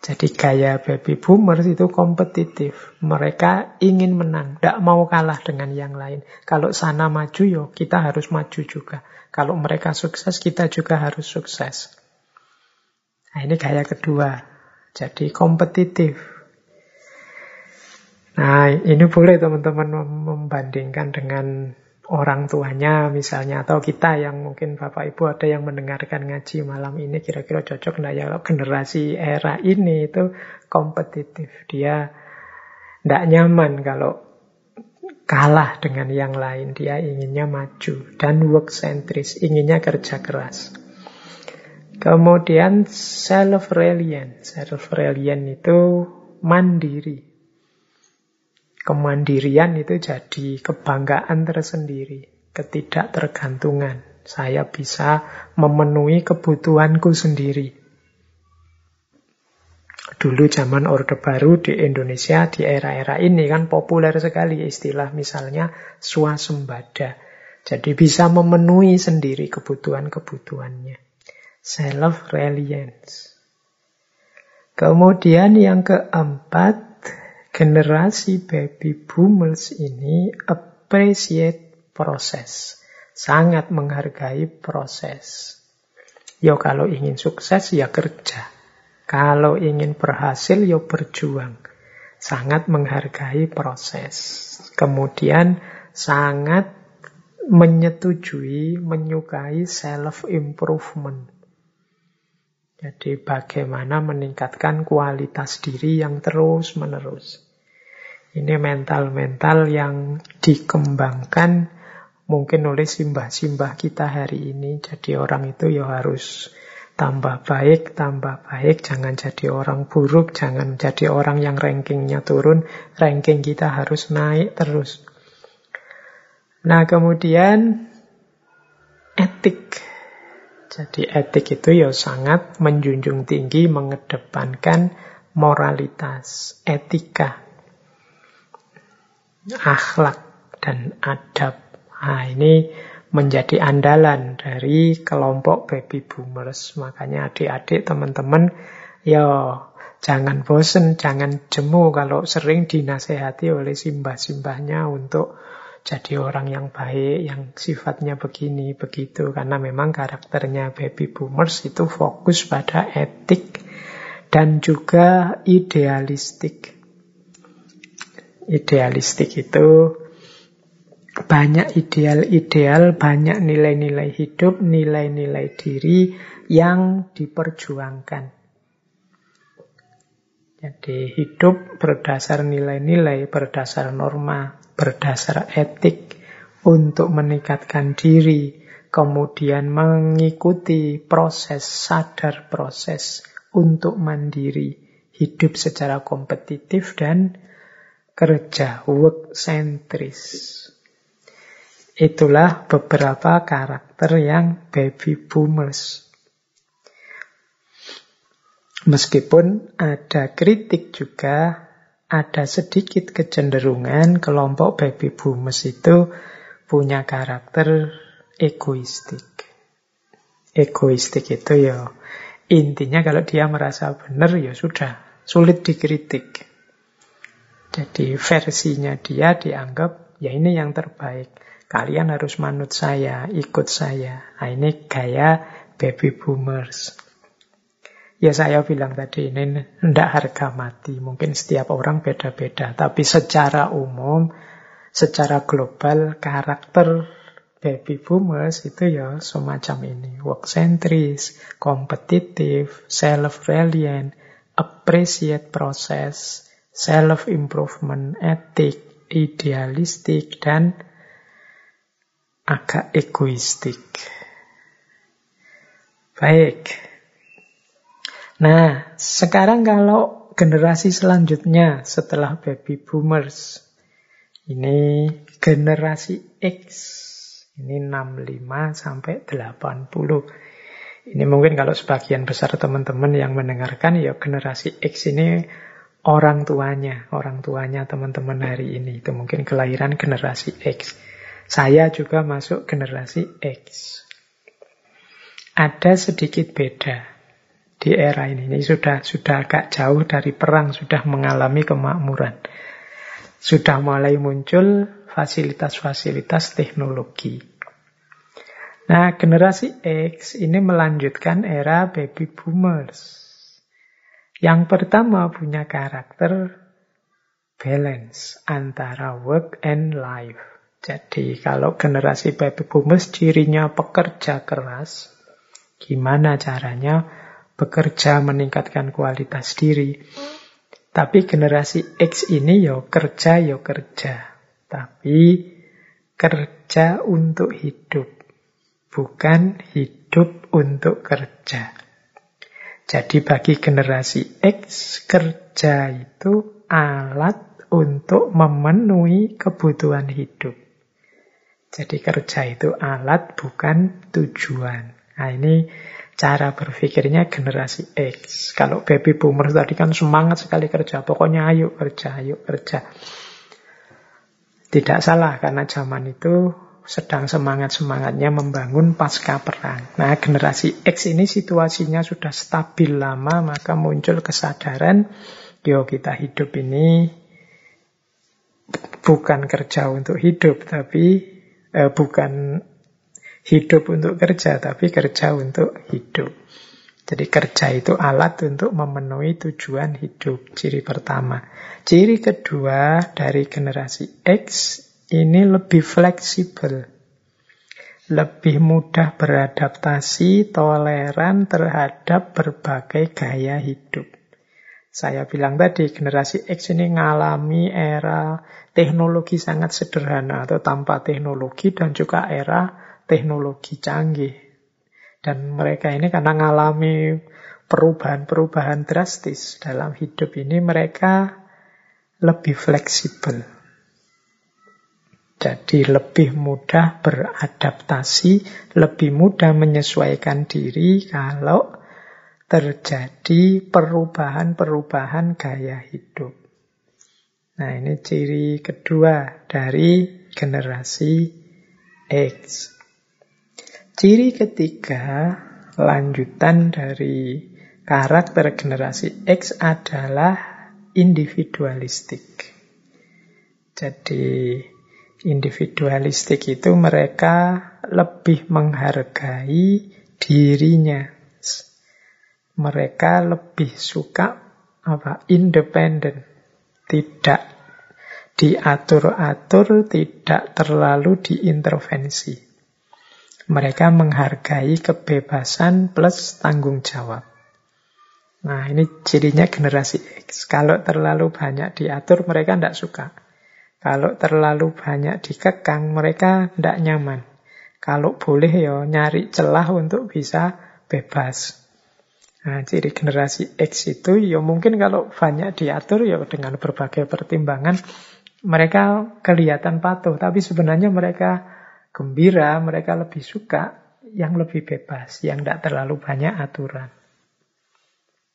Jadi gaya baby boomers itu kompetitif. Mereka ingin menang, tidak mau kalah dengan yang lain. Kalau sana maju, yo kita harus maju juga. Kalau mereka sukses, kita juga harus sukses. Nah ini gaya kedua. Jadi kompetitif. Nah ini boleh teman-teman membandingkan dengan orang tuanya misalnya atau kita yang mungkin Bapak Ibu ada yang mendengarkan ngaji malam ini kira-kira cocok nggak ya? Generasi era ini itu kompetitif. Dia tidak nyaman kalau kalah dengan yang lain. Dia inginnya maju dan work centris inginnya kerja keras kemudian self reliant self reliant itu mandiri Kemandirian itu jadi kebanggaan tersendiri, ketidaktergantungan. Saya bisa memenuhi kebutuhanku sendiri. Dulu zaman Orde Baru di Indonesia di era-era ini kan populer sekali istilah misalnya swasembada. Jadi bisa memenuhi sendiri kebutuhan-kebutuhannya. Self-reliance. Kemudian yang keempat, generasi baby boomers ini appreciate proses. Sangat menghargai proses. Yo kalau ingin sukses ya kerja. Kalau ingin berhasil ya berjuang. Sangat menghargai proses. Kemudian sangat menyetujui, menyukai self-improvement. Jadi bagaimana meningkatkan kualitas diri yang terus-menerus. Ini mental-mental yang dikembangkan mungkin oleh simbah-simbah kita hari ini. Jadi orang itu ya harus tambah baik, tambah baik. Jangan jadi orang buruk, jangan jadi orang yang rankingnya turun. Ranking kita harus naik terus. Nah kemudian etik. Jadi etik itu ya sangat menjunjung tinggi, mengedepankan moralitas, etika akhlak dan adab. Nah, ini menjadi andalan dari kelompok baby boomers. Makanya adik-adik, teman-teman, ya jangan bosen, jangan jemu kalau sering dinasehati oleh simbah-simbahnya untuk jadi orang yang baik, yang sifatnya begini, begitu. Karena memang karakternya baby boomers itu fokus pada etik dan juga idealistik. Idealistik itu banyak ideal-ideal, banyak nilai-nilai hidup, nilai-nilai diri yang diperjuangkan. Jadi hidup berdasar nilai-nilai, berdasar norma, berdasar etik untuk meningkatkan diri, kemudian mengikuti proses, sadar proses untuk mandiri, hidup secara kompetitif dan kerja, work centris. Itulah beberapa karakter yang baby boomers. Meskipun ada kritik juga, ada sedikit kecenderungan kelompok baby boomers itu punya karakter egoistik. Egoistik itu ya intinya kalau dia merasa benar ya sudah, sulit dikritik. Jadi versinya dia dianggap ya ini yang terbaik. Kalian harus manut saya, ikut saya. Nah ini gaya baby boomers. Ya saya bilang tadi ini tidak harga mati. Mungkin setiap orang beda-beda. Tapi secara umum, secara global, karakter baby boomers itu ya semacam ini. Work centris, kompetitif, self-reliant, appreciate proses, self-improvement, etik, idealistik, dan agak egoistik. Baik. Nah, sekarang kalau generasi selanjutnya setelah baby boomers, ini generasi X, ini 65 sampai 80. Ini mungkin kalau sebagian besar teman-teman yang mendengarkan, ya generasi X ini orang tuanya, orang tuanya teman-teman hari ini. Itu mungkin kelahiran generasi X. Saya juga masuk generasi X. Ada sedikit beda di era ini. Ini sudah sudah agak jauh dari perang, sudah mengalami kemakmuran. Sudah mulai muncul fasilitas-fasilitas teknologi. Nah, generasi X ini melanjutkan era baby boomers. Yang pertama punya karakter balance antara work and life. Jadi kalau generasi baby boomers cirinya pekerja keras, gimana caranya bekerja meningkatkan kualitas diri. Tapi generasi X ini yo kerja yo kerja. Tapi kerja untuk hidup. Bukan hidup untuk kerja. Jadi bagi generasi X, kerja itu alat untuk memenuhi kebutuhan hidup. Jadi kerja itu alat bukan tujuan. Nah ini cara berpikirnya generasi X. Kalau baby boomers tadi kan semangat sekali kerja, pokoknya ayo kerja, ayo kerja. Tidak salah karena zaman itu sedang semangat-semangatnya membangun pasca perang. Nah, generasi X ini situasinya sudah stabil lama, maka muncul kesadaran, yo kita hidup ini bukan kerja untuk hidup, tapi eh, bukan hidup untuk kerja, tapi kerja untuk hidup. Jadi kerja itu alat untuk memenuhi tujuan hidup. Ciri pertama. Ciri kedua dari generasi X ini lebih fleksibel. Lebih mudah beradaptasi, toleran terhadap berbagai gaya hidup. Saya bilang tadi, generasi X ini mengalami era teknologi sangat sederhana atau tanpa teknologi dan juga era teknologi canggih. Dan mereka ini karena mengalami perubahan-perubahan drastis dalam hidup ini, mereka lebih fleksibel. Jadi lebih mudah beradaptasi, lebih mudah menyesuaikan diri kalau terjadi perubahan-perubahan gaya hidup. Nah, ini ciri kedua dari generasi X. Ciri ketiga, lanjutan dari karakter generasi X adalah individualistik. Jadi individualistik itu mereka lebih menghargai dirinya. Mereka lebih suka apa? independen, tidak diatur-atur, tidak terlalu diintervensi. Mereka menghargai kebebasan plus tanggung jawab. Nah, ini cirinya generasi X. Kalau terlalu banyak diatur, mereka tidak suka. Kalau terlalu banyak dikekang, mereka tidak nyaman. Kalau boleh ya nyari celah untuk bisa bebas. Nah, ciri generasi X itu ya mungkin kalau banyak diatur ya dengan berbagai pertimbangan mereka kelihatan patuh, tapi sebenarnya mereka gembira, mereka lebih suka yang lebih bebas, yang tidak terlalu banyak aturan.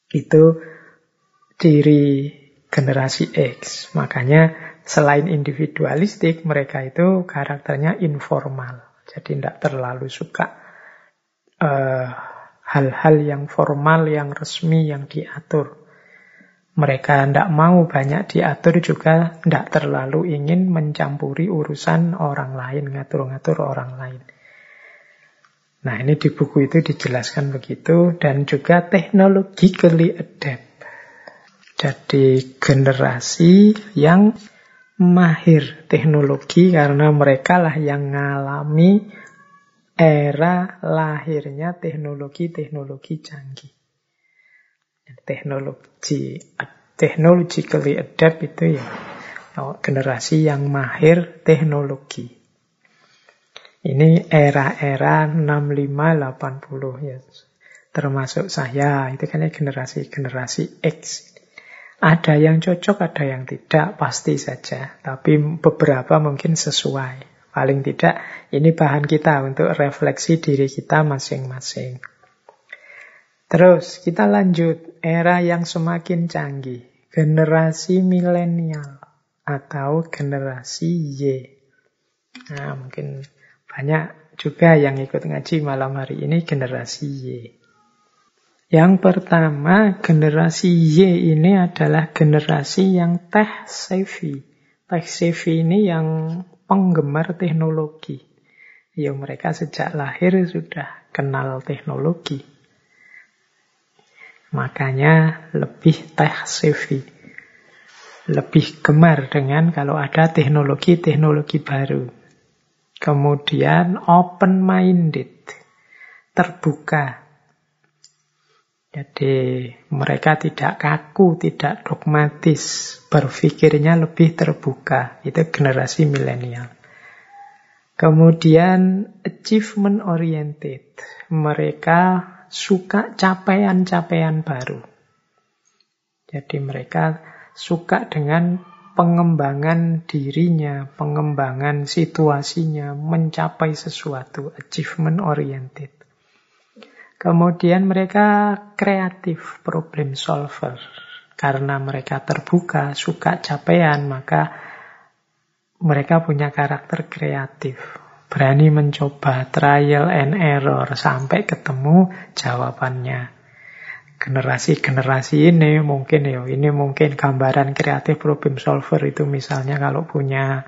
Itu ciri generasi X. Makanya selain individualistik, mereka itu karakternya informal. Jadi tidak terlalu suka eh, hal-hal uh, yang formal, yang resmi, yang diatur. Mereka tidak mau banyak diatur juga tidak terlalu ingin mencampuri urusan orang lain, ngatur-ngatur orang lain. Nah, ini di buku itu dijelaskan begitu dan juga technologically adapt. Jadi generasi yang mahir teknologi karena mereka lah yang mengalami era lahirnya teknologi-teknologi canggih. Teknologi technologically adapt itu ya generasi yang mahir teknologi. Ini era-era 65-80 ya. Termasuk saya, itu kan generasi-generasi X. Ada yang cocok, ada yang tidak, pasti saja. Tapi beberapa mungkin sesuai. Paling tidak, ini bahan kita untuk refleksi diri kita masing-masing. Terus, kita lanjut. Era yang semakin canggih. Generasi milenial atau generasi Y. Nah, mungkin banyak juga yang ikut ngaji malam hari ini generasi Y. Yang pertama, generasi Y ini adalah generasi yang tech savvy. Tech savvy ini yang penggemar teknologi. Ya mereka sejak lahir sudah kenal teknologi. Makanya lebih tech savvy lebih gemar dengan kalau ada teknologi-teknologi baru. Kemudian open-minded, terbuka. Jadi mereka tidak kaku, tidak dogmatis, berpikirnya lebih terbuka. Itu generasi milenial. Kemudian achievement oriented. Mereka suka capaian-capaian baru. Jadi mereka suka dengan pengembangan dirinya, pengembangan situasinya, mencapai sesuatu, achievement oriented. Kemudian mereka kreatif, problem solver. Karena mereka terbuka, suka capaian, maka mereka punya karakter kreatif. Berani mencoba trial and error sampai ketemu jawabannya. Generasi-generasi ini mungkin ya ini mungkin gambaran kreatif problem solver itu misalnya kalau punya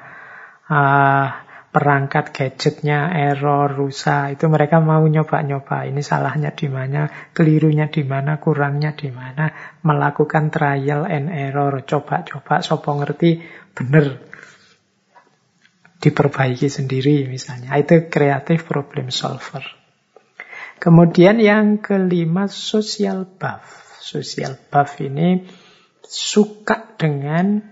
uh, perangkat gadgetnya error rusak itu mereka mau nyoba-nyoba. Ini salahnya di mana kelirunya di mana kurangnya di mana melakukan trial and error. Coba-coba sopo ngerti bener diperbaiki sendiri misalnya itu kreatif problem solver Kemudian yang kelima, social buff. Social buff ini suka dengan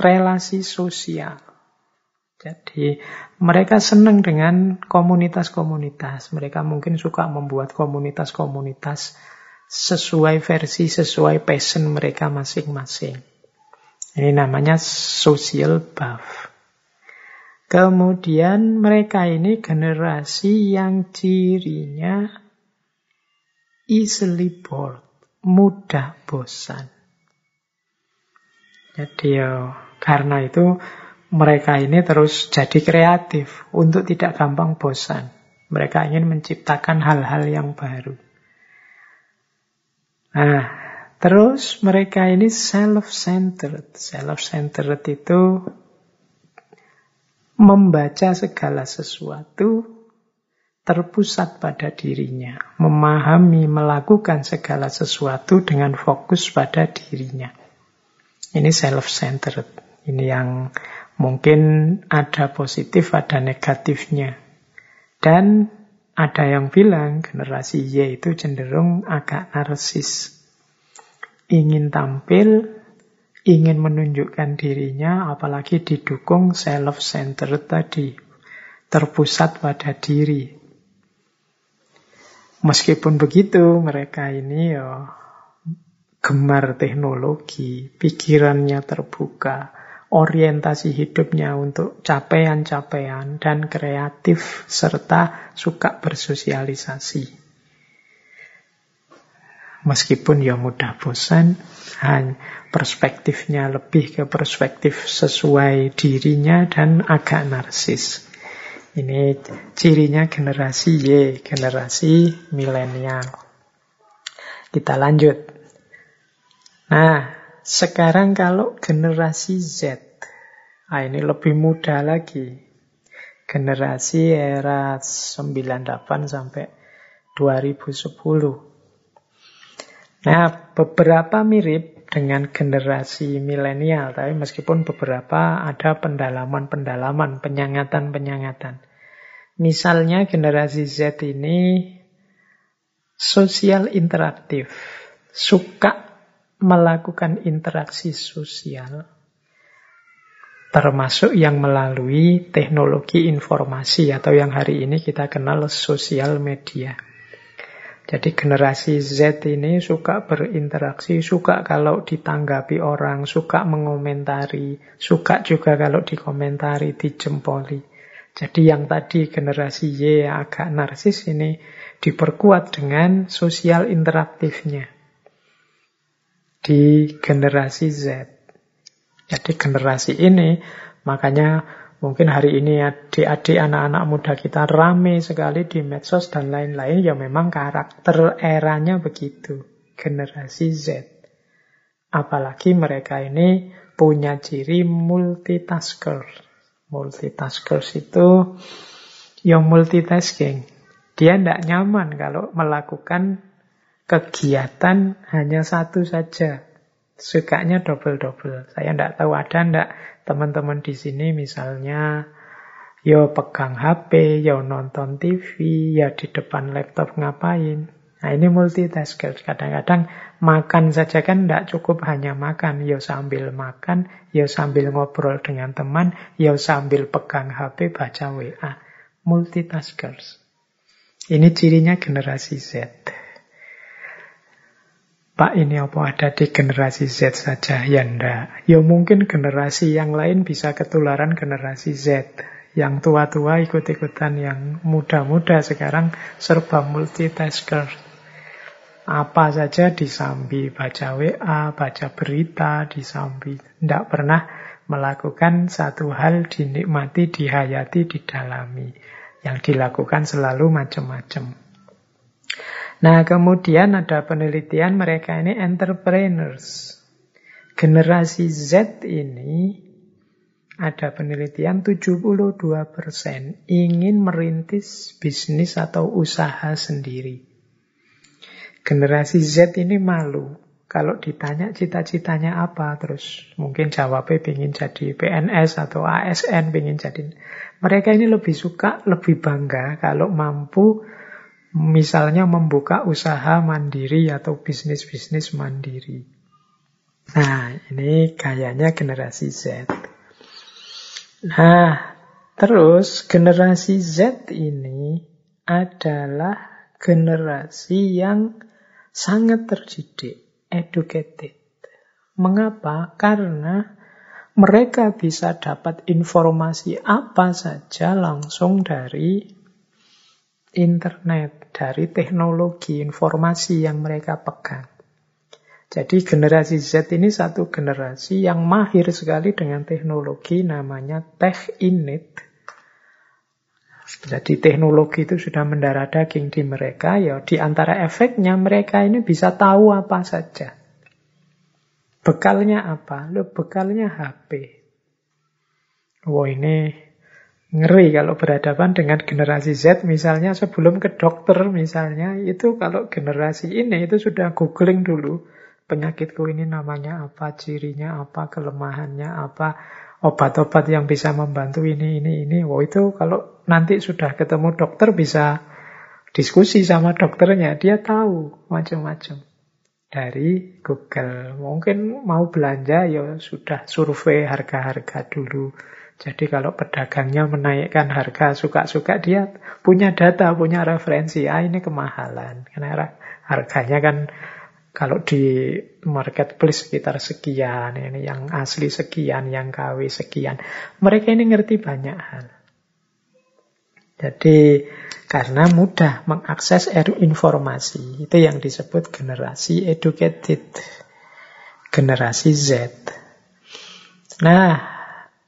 relasi sosial. Jadi mereka senang dengan komunitas-komunitas. Mereka mungkin suka membuat komunitas-komunitas sesuai versi, sesuai passion mereka masing-masing. Ini namanya social buff. Kemudian mereka ini generasi yang cirinya easily bored, mudah bosan. Jadi ya, karena itu mereka ini terus jadi kreatif untuk tidak gampang bosan. Mereka ingin menciptakan hal-hal yang baru. Nah, terus mereka ini self-centered. Self-centered itu membaca segala sesuatu terpusat pada dirinya, memahami, melakukan segala sesuatu dengan fokus pada dirinya. Ini self-centered. Ini yang mungkin ada positif, ada negatifnya. Dan ada yang bilang generasi Y itu cenderung agak narsis. Ingin tampil, ingin menunjukkan dirinya, apalagi didukung self-centered tadi, terpusat pada diri. Meskipun begitu, mereka ini ya gemar teknologi, pikirannya terbuka, orientasi hidupnya untuk capaian-capaian dan kreatif serta suka bersosialisasi. Meskipun ya mudah bosan, perspektifnya lebih ke perspektif sesuai dirinya dan agak narsis. Ini cirinya generasi Y, generasi milenial. Kita lanjut. Nah, sekarang kalau generasi Z, nah ini lebih muda lagi. Generasi era 98 sampai 2010. Nah, beberapa mirip dengan generasi milenial, tapi meskipun beberapa ada pendalaman-pendalaman, penyangatan-penyangatan. Misalnya generasi Z ini sosial interaktif, suka melakukan interaksi sosial, termasuk yang melalui teknologi informasi atau yang hari ini kita kenal sosial media. Jadi generasi Z ini suka berinteraksi, suka kalau ditanggapi orang, suka mengomentari, suka juga kalau dikomentari, dijempoli. Jadi yang tadi generasi Y agak narsis ini diperkuat dengan sosial interaktifnya di generasi Z. Jadi generasi ini makanya mungkin hari ini adik-adik anak-anak muda kita rame sekali di medsos dan lain-lain ya memang karakter eranya begitu. Generasi Z. Apalagi mereka ini punya ciri multitasker. Multitaskers itu yang multitasking. Dia tidak nyaman kalau melakukan kegiatan hanya satu saja. Sukanya double-double. Saya tidak tahu ada tidak teman-teman di sini misalnya yo pegang HP, yo nonton TV, ya di depan laptop ngapain. Nah ini multitasker. Kadang-kadang makan saja kan tidak cukup hanya makan. Ya sambil makan, ya sambil ngobrol dengan teman, ya sambil pegang HP baca WA. Multitaskers. Ini cirinya generasi Z. Pak ini apa ada di generasi Z saja? Ya enggak. Ya mungkin generasi yang lain bisa ketularan generasi Z. Yang tua-tua ikut-ikutan, yang muda-muda sekarang serba multitasker. Apa saja disambi, baca WA, baca berita, disambi. Tidak pernah melakukan satu hal dinikmati, dihayati, didalami. Yang dilakukan selalu macam-macam. Nah, kemudian ada penelitian mereka ini entrepreneurs. Generasi Z ini ada penelitian 72% ingin merintis bisnis atau usaha sendiri. Generasi Z ini malu. Kalau ditanya cita-citanya apa, terus mungkin jawabnya ingin jadi PNS atau ASN, ingin jadi... Mereka ini lebih suka, lebih bangga kalau mampu misalnya membuka usaha mandiri atau bisnis-bisnis mandiri. Nah, ini gayanya generasi Z. Nah, terus generasi Z ini adalah generasi yang sangat terdidik, educated. Mengapa? Karena mereka bisa dapat informasi apa saja langsung dari internet, dari teknologi informasi yang mereka pegang. Jadi generasi Z ini satu generasi yang mahir sekali dengan teknologi namanya tech init jadi teknologi itu sudah mendarah daging di mereka, ya di antara efeknya mereka ini bisa tahu apa saja. Bekalnya apa? Lo bekalnya HP. Wah ini ngeri kalau berhadapan dengan generasi Z misalnya sebelum ke dokter misalnya itu kalau generasi ini itu sudah googling dulu penyakitku ini namanya apa, cirinya apa, kelemahannya apa, obat-obat yang bisa membantu ini, ini, ini. Wow, itu kalau nanti sudah ketemu dokter bisa diskusi sama dokternya. Dia tahu macam-macam dari Google. Mungkin mau belanja ya sudah survei harga-harga dulu. Jadi kalau pedagangnya menaikkan harga suka-suka dia punya data, punya referensi. Ah ini kemahalan. Karena harganya kan kalau di marketplace sekitar sekian, ini yang asli sekian, yang KW sekian. Mereka ini ngerti banyak hal. Jadi karena mudah mengakses informasi, itu yang disebut generasi educated, generasi Z. Nah,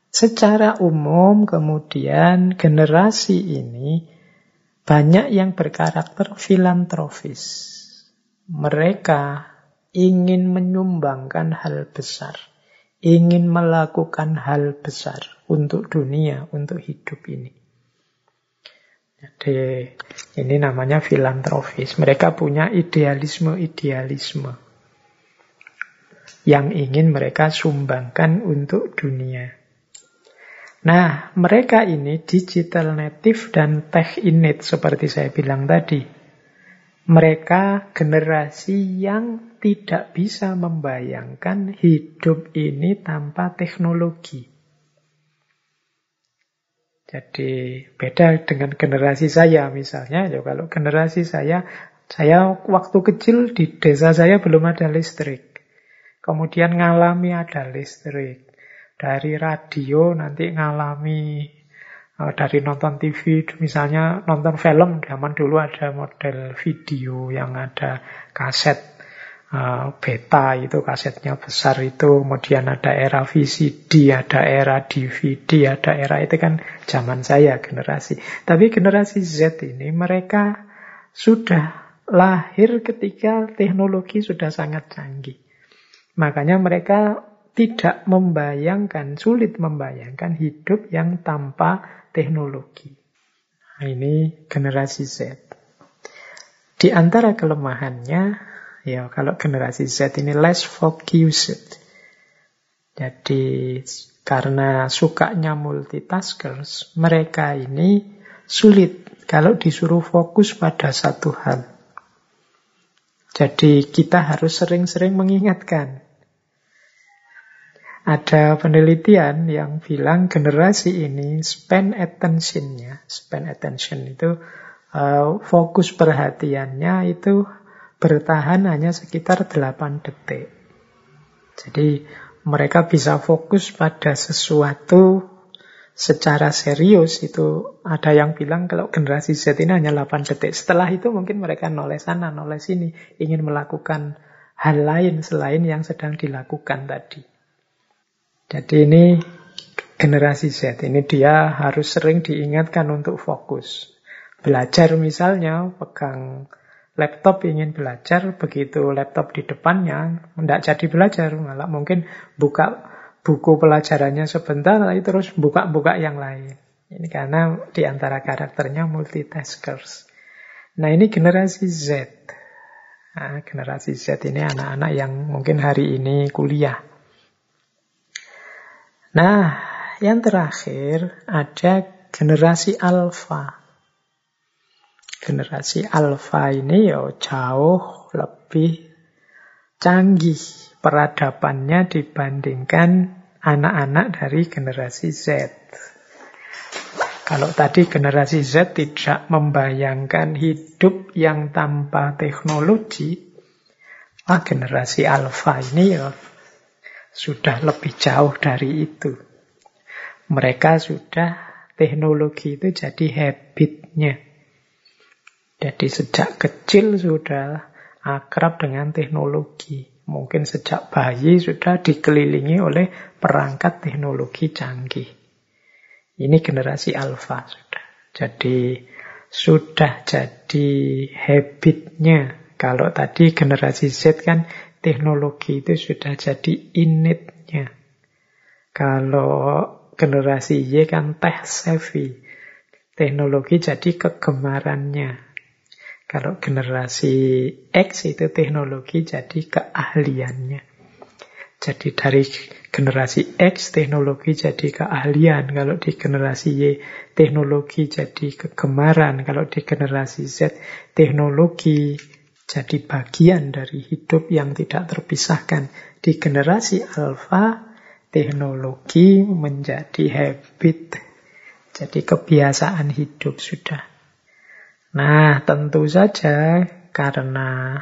secara umum kemudian generasi ini banyak yang berkarakter filantropis mereka ingin menyumbangkan hal besar, ingin melakukan hal besar untuk dunia, untuk hidup ini. Jadi ini namanya filantropis. Mereka punya idealisme-idealisme yang ingin mereka sumbangkan untuk dunia. Nah, mereka ini digital native dan tech innate seperti saya bilang tadi. Mereka generasi yang tidak bisa membayangkan hidup ini tanpa teknologi. Jadi beda dengan generasi saya misalnya. Ya, kalau generasi saya, saya waktu kecil di desa saya belum ada listrik. Kemudian ngalami ada listrik. Dari radio nanti ngalami uh, dari nonton TV, misalnya nonton film, zaman dulu ada model video yang ada kaset uh, beta itu kasetnya besar itu, kemudian ada era VCD, ada era DVD, ada era itu kan zaman saya generasi. Tapi generasi Z ini mereka sudah lahir ketika teknologi sudah sangat canggih. Makanya mereka tidak membayangkan, sulit membayangkan hidup yang tanpa teknologi. Nah, ini generasi Z. Di antara kelemahannya, Ya, kalau generasi Z ini less focused. Jadi karena sukanya multitaskers, mereka ini sulit kalau disuruh fokus pada satu hal. Jadi kita harus sering-sering mengingatkan. Ada penelitian yang bilang generasi ini spend attention-nya, spend attention itu uh, fokus perhatiannya itu bertahan hanya sekitar 8 detik. Jadi mereka bisa fokus pada sesuatu secara serius itu ada yang bilang kalau generasi Z ini hanya 8 detik. Setelah itu mungkin mereka noleh sana, noleh sini, ingin melakukan hal lain selain yang sedang dilakukan tadi. Jadi ini generasi Z ini dia harus sering diingatkan untuk fokus. Belajar misalnya pegang laptop ingin belajar, begitu laptop di depannya, tidak jadi belajar, malah mungkin buka buku pelajarannya sebentar, lalu terus buka-buka yang lain. Ini karena di antara karakternya multitaskers. Nah ini generasi Z. Nah, generasi Z ini anak-anak yang mungkin hari ini kuliah. Nah, yang terakhir ada generasi alfa. Generasi alfa ini ya jauh lebih canggih peradabannya dibandingkan anak-anak dari generasi Z. Kalau tadi generasi Z tidak membayangkan hidup yang tanpa teknologi, ah generasi alfa ini ya sudah lebih jauh dari itu. Mereka sudah teknologi itu jadi habitnya. Jadi sejak kecil sudah akrab dengan teknologi. Mungkin sejak bayi sudah dikelilingi oleh perangkat teknologi canggih. Ini generasi alfa sudah. Jadi sudah jadi habitnya. Kalau tadi generasi Z kan teknologi itu sudah jadi initnya. Kalau generasi Y kan tech savvy. Teknologi jadi kegemarannya. Kalau generasi X itu teknologi jadi keahliannya. Jadi dari generasi X teknologi jadi keahlian. Kalau di generasi Y teknologi jadi kegemaran. Kalau di generasi Z teknologi jadi bagian dari hidup yang tidak terpisahkan. Di generasi alfa teknologi menjadi habit. Jadi kebiasaan hidup sudah. Nah, tentu saja karena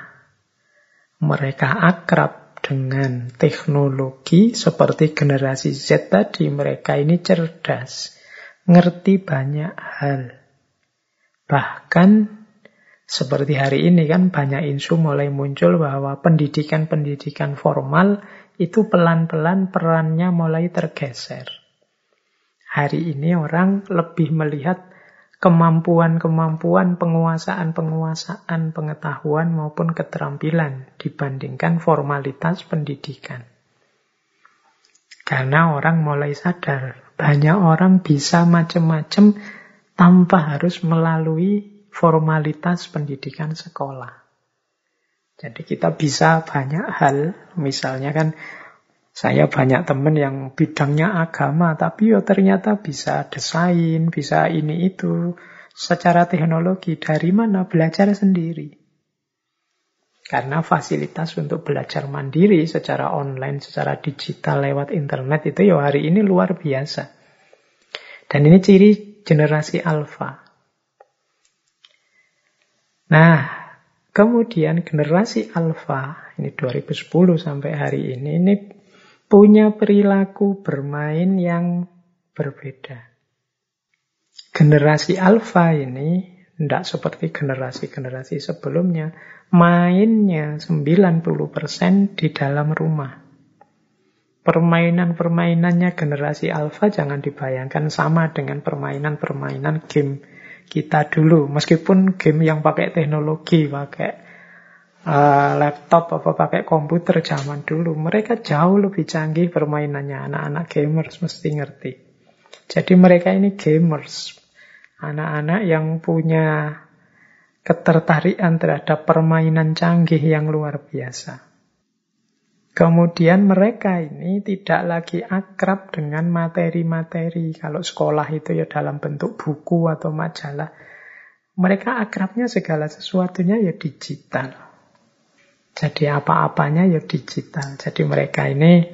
mereka akrab dengan teknologi seperti generasi Z tadi, mereka ini cerdas, ngerti banyak hal. Bahkan seperti hari ini kan banyak isu mulai muncul bahwa pendidikan-pendidikan formal itu pelan-pelan perannya mulai tergeser. Hari ini orang lebih melihat kemampuan-kemampuan penguasaan-penguasaan pengetahuan maupun keterampilan dibandingkan formalitas pendidikan. Karena orang mulai sadar, banyak orang bisa macam-macam tanpa harus melalui formalitas pendidikan sekolah. Jadi kita bisa banyak hal, misalnya kan saya banyak teman yang bidangnya agama, tapi yo ternyata bisa desain, bisa ini itu, secara teknologi dari mana belajar sendiri. Karena fasilitas untuk belajar mandiri secara online, secara digital lewat internet itu ya hari ini luar biasa. Dan ini ciri generasi alfa. Nah, Kemudian generasi alfa, ini 2010 sampai hari ini, ini punya perilaku bermain yang berbeda. Generasi alfa ini tidak seperti generasi-generasi sebelumnya, mainnya 90% di dalam rumah. Permainan-permainannya generasi alfa jangan dibayangkan sama dengan permainan-permainan game kita dulu. Meskipun game yang pakai teknologi, pakai uh, laptop apa pakai komputer zaman dulu, mereka jauh lebih canggih permainannya. Anak-anak gamers mesti ngerti. Jadi mereka ini gamers. Anak-anak yang punya ketertarikan terhadap permainan canggih yang luar biasa. Kemudian mereka ini tidak lagi akrab dengan materi-materi. Kalau sekolah itu ya dalam bentuk buku atau majalah. Mereka akrabnya segala sesuatunya ya digital. Jadi apa-apanya ya digital. Jadi mereka ini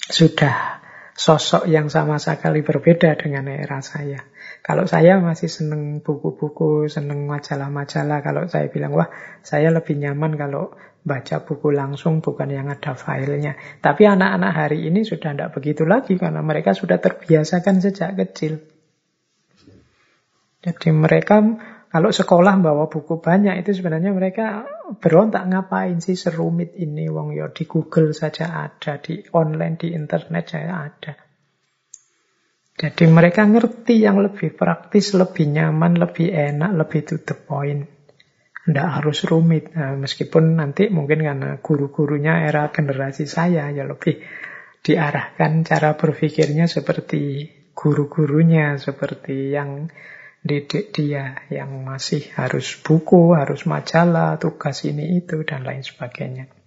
sudah sosok yang sama sekali berbeda dengan era saya. Kalau saya masih seneng buku-buku, seneng majalah-majalah. Kalau saya bilang, wah saya lebih nyaman kalau baca buku langsung bukan yang ada filenya. Tapi anak-anak hari ini sudah tidak begitu lagi karena mereka sudah terbiasakan sejak kecil. Jadi mereka kalau sekolah bawa buku banyak itu sebenarnya mereka berontak ngapain sih serumit ini wong yo ya di Google saja ada, di online di internet saja ada. Jadi mereka ngerti yang lebih praktis, lebih nyaman, lebih enak, lebih to the point. Tidak harus rumit. Nah, meskipun nanti mungkin karena guru-gurunya era generasi saya ya lebih diarahkan cara berpikirnya seperti guru-gurunya, seperti yang didik dia, yang masih harus buku, harus majalah, tugas ini itu, dan lain sebagainya.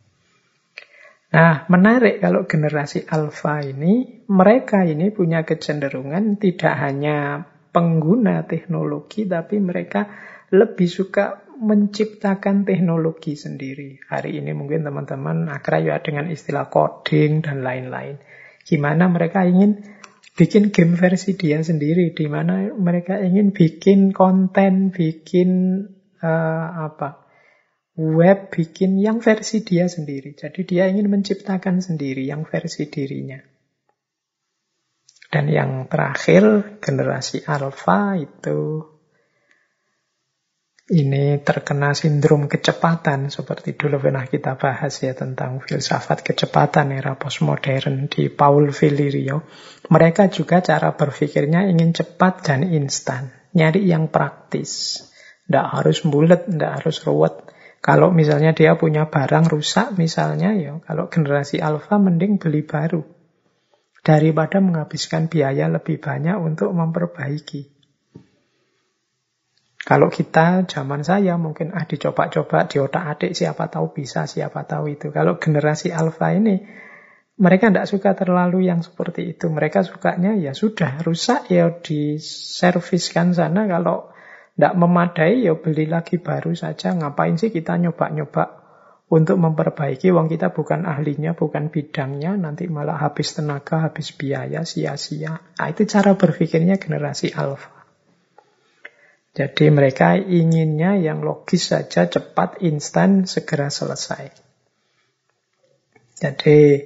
Nah, menarik kalau generasi alfa ini, mereka ini punya kecenderungan tidak hanya pengguna teknologi, tapi mereka lebih suka menciptakan teknologi sendiri. Hari ini mungkin teman-teman akrab ya dengan istilah coding dan lain-lain. Gimana mereka ingin bikin game versi dia sendiri, di mana mereka ingin bikin konten, bikin uh, apa web, bikin yang versi dia sendiri. Jadi dia ingin menciptakan sendiri yang versi dirinya. Dan yang terakhir generasi alpha itu ini terkena sindrom kecepatan seperti dulu pernah kita bahas ya tentang filsafat kecepatan era postmodern di Paul Villario. Mereka juga cara berpikirnya ingin cepat dan instan, nyari yang praktis. Tidak harus bulat, tidak harus ruwet. Kalau misalnya dia punya barang rusak misalnya ya, kalau generasi alfa mending beli baru daripada menghabiskan biaya lebih banyak untuk memperbaiki. Kalau kita zaman saya mungkin ah dicoba-coba di otak adik siapa tahu bisa, siapa tahu itu. Kalau generasi alfa ini mereka tidak suka terlalu yang seperti itu. Mereka sukanya ya sudah rusak ya diserviskan sana. Kalau tidak memadai ya beli lagi baru saja. Ngapain sih kita nyoba-nyoba untuk memperbaiki Wong kita bukan ahlinya, bukan bidangnya, nanti malah habis tenaga, habis biaya, sia-sia. Nah, itu cara berpikirnya generasi alfa. Jadi mereka inginnya yang logis saja, cepat, instan, segera selesai. Jadi,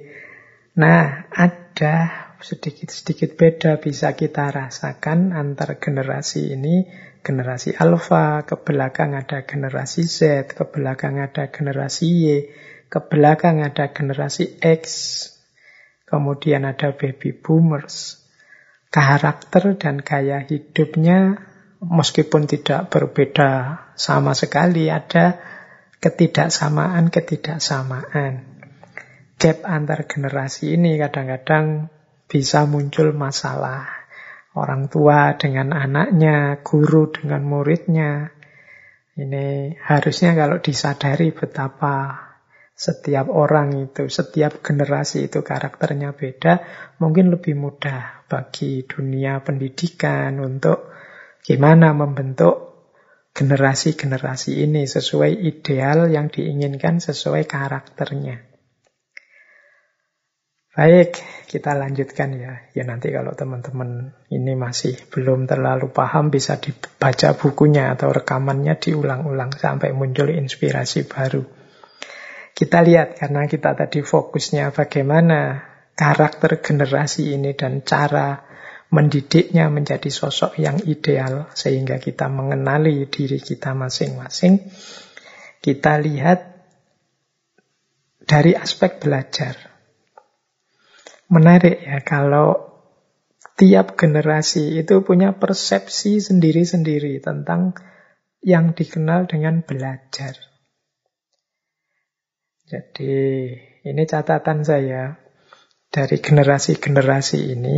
nah ada sedikit-sedikit beda bisa kita rasakan antar generasi ini. Generasi alfa, ke belakang ada generasi Z, ke belakang ada generasi Y, ke belakang ada generasi X, kemudian ada baby boomers. Karakter dan gaya hidupnya meskipun tidak berbeda sama sekali, ada ketidaksamaan-ketidaksamaan. Gap antar generasi ini kadang-kadang bisa muncul masalah. Orang tua dengan anaknya, guru dengan muridnya. Ini harusnya kalau disadari betapa setiap orang itu, setiap generasi itu karakternya beda, mungkin lebih mudah bagi dunia pendidikan untuk gimana membentuk generasi-generasi ini sesuai ideal yang diinginkan, sesuai karakternya. Baik, kita lanjutkan ya. Ya nanti kalau teman-teman ini masih belum terlalu paham bisa dibaca bukunya atau rekamannya diulang-ulang sampai muncul inspirasi baru. Kita lihat karena kita tadi fokusnya bagaimana karakter generasi ini dan cara mendidiknya menjadi sosok yang ideal sehingga kita mengenali diri kita masing-masing. Kita lihat dari aspek belajar. Menarik ya kalau tiap generasi itu punya persepsi sendiri-sendiri tentang yang dikenal dengan belajar. Jadi ini catatan saya dari generasi-generasi ini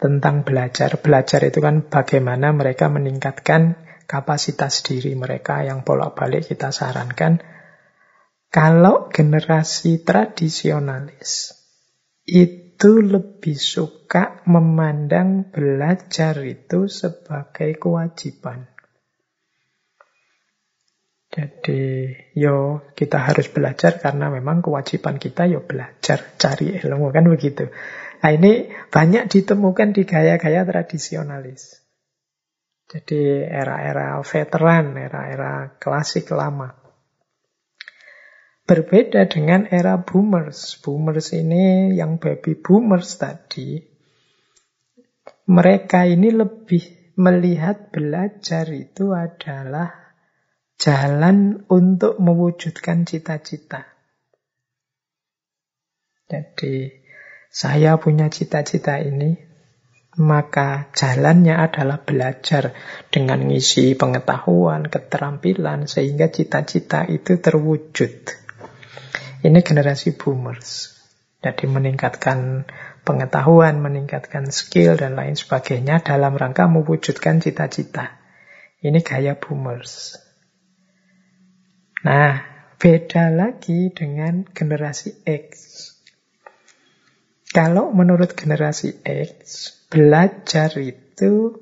tentang belajar. Belajar itu kan bagaimana mereka meningkatkan kapasitas diri mereka yang bolak-balik kita sarankan. Kalau generasi tradisionalis itu itu lebih suka memandang belajar itu sebagai kewajiban. Jadi, yo kita harus belajar karena memang kewajiban kita yo belajar, cari ilmu kan begitu. Nah ini banyak ditemukan di gaya-gaya tradisionalis. Jadi era-era veteran, era-era klasik lama. Berbeda dengan era boomers. Boomers ini yang baby boomers tadi, mereka ini lebih melihat belajar itu adalah jalan untuk mewujudkan cita-cita. Jadi, saya punya cita-cita ini, maka jalannya adalah belajar dengan ngisi pengetahuan, keterampilan, sehingga cita-cita itu terwujud. Ini generasi boomers. Jadi meningkatkan pengetahuan, meningkatkan skill, dan lain sebagainya dalam rangka mewujudkan cita-cita. Ini gaya boomers. Nah, beda lagi dengan generasi X. Kalau menurut generasi X, belajar itu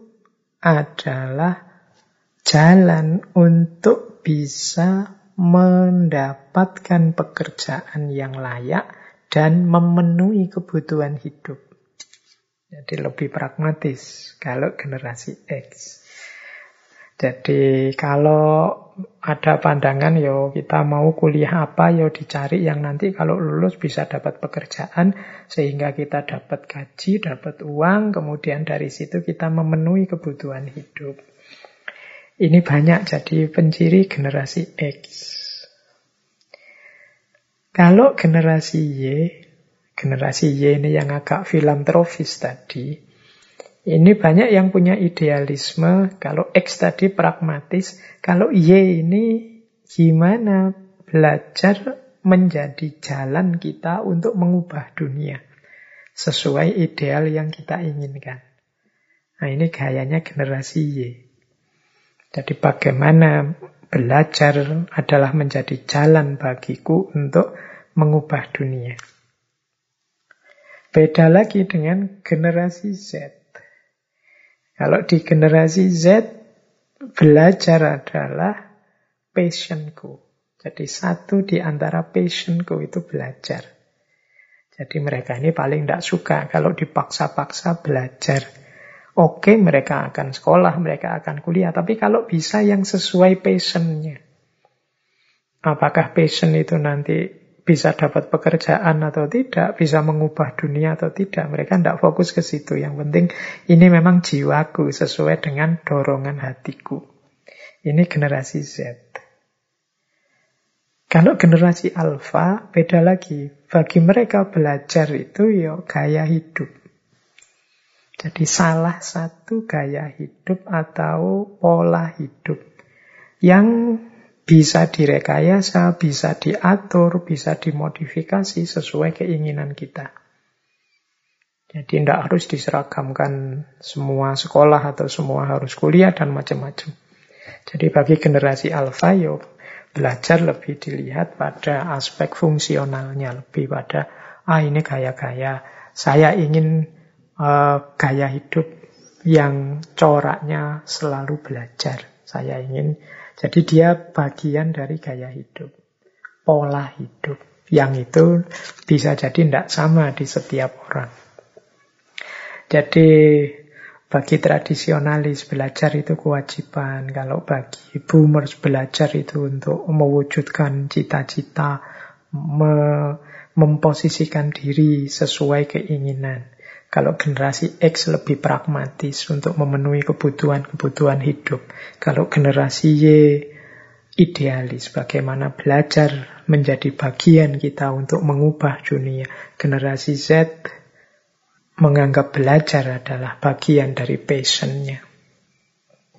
adalah jalan untuk bisa mendapatkan pekerjaan yang layak dan memenuhi kebutuhan hidup. Jadi lebih pragmatis kalau generasi X. Jadi kalau ada pandangan yo kita mau kuliah apa yo dicari yang nanti kalau lulus bisa dapat pekerjaan sehingga kita dapat gaji, dapat uang, kemudian dari situ kita memenuhi kebutuhan hidup. Ini banyak jadi penciri generasi X. Kalau generasi Y, generasi Y ini yang agak filantropis tadi, ini banyak yang punya idealisme. Kalau X tadi pragmatis, kalau Y ini gimana belajar menjadi jalan kita untuk mengubah dunia sesuai ideal yang kita inginkan. Nah ini gayanya generasi Y. Jadi bagaimana belajar adalah menjadi jalan bagiku untuk mengubah dunia. Beda lagi dengan generasi Z. Kalau di generasi Z, belajar adalah passionku. Jadi satu di antara passionku itu belajar. Jadi mereka ini paling tidak suka kalau dipaksa-paksa belajar. Oke, mereka akan sekolah, mereka akan kuliah. Tapi kalau bisa yang sesuai passionnya. Apakah passion itu nanti bisa dapat pekerjaan atau tidak, bisa mengubah dunia atau tidak. Mereka tidak fokus ke situ. Yang penting ini memang jiwaku sesuai dengan dorongan hatiku. Ini generasi Z. Kalau generasi alfa beda lagi. Bagi mereka belajar itu ya gaya hidup. Jadi salah satu gaya hidup atau pola hidup yang bisa direkayasa, bisa diatur, bisa dimodifikasi sesuai keinginan kita. Jadi tidak harus diseragamkan semua sekolah atau semua harus kuliah dan macam-macam. Jadi bagi generasi alfa, yo belajar lebih dilihat pada aspek fungsionalnya, lebih pada ah ini gaya-gaya. Saya ingin uh, gaya hidup yang coraknya selalu belajar. Saya ingin jadi dia bagian dari gaya hidup, pola hidup. Yang itu bisa jadi tidak sama di setiap orang. Jadi bagi tradisionalis belajar itu kewajiban. Kalau bagi boomers belajar itu untuk mewujudkan cita-cita, me memposisikan diri sesuai keinginan. Kalau generasi X lebih pragmatis untuk memenuhi kebutuhan-kebutuhan hidup. Kalau generasi Y idealis, bagaimana belajar menjadi bagian kita untuk mengubah dunia. Generasi Z menganggap belajar adalah bagian dari passionnya.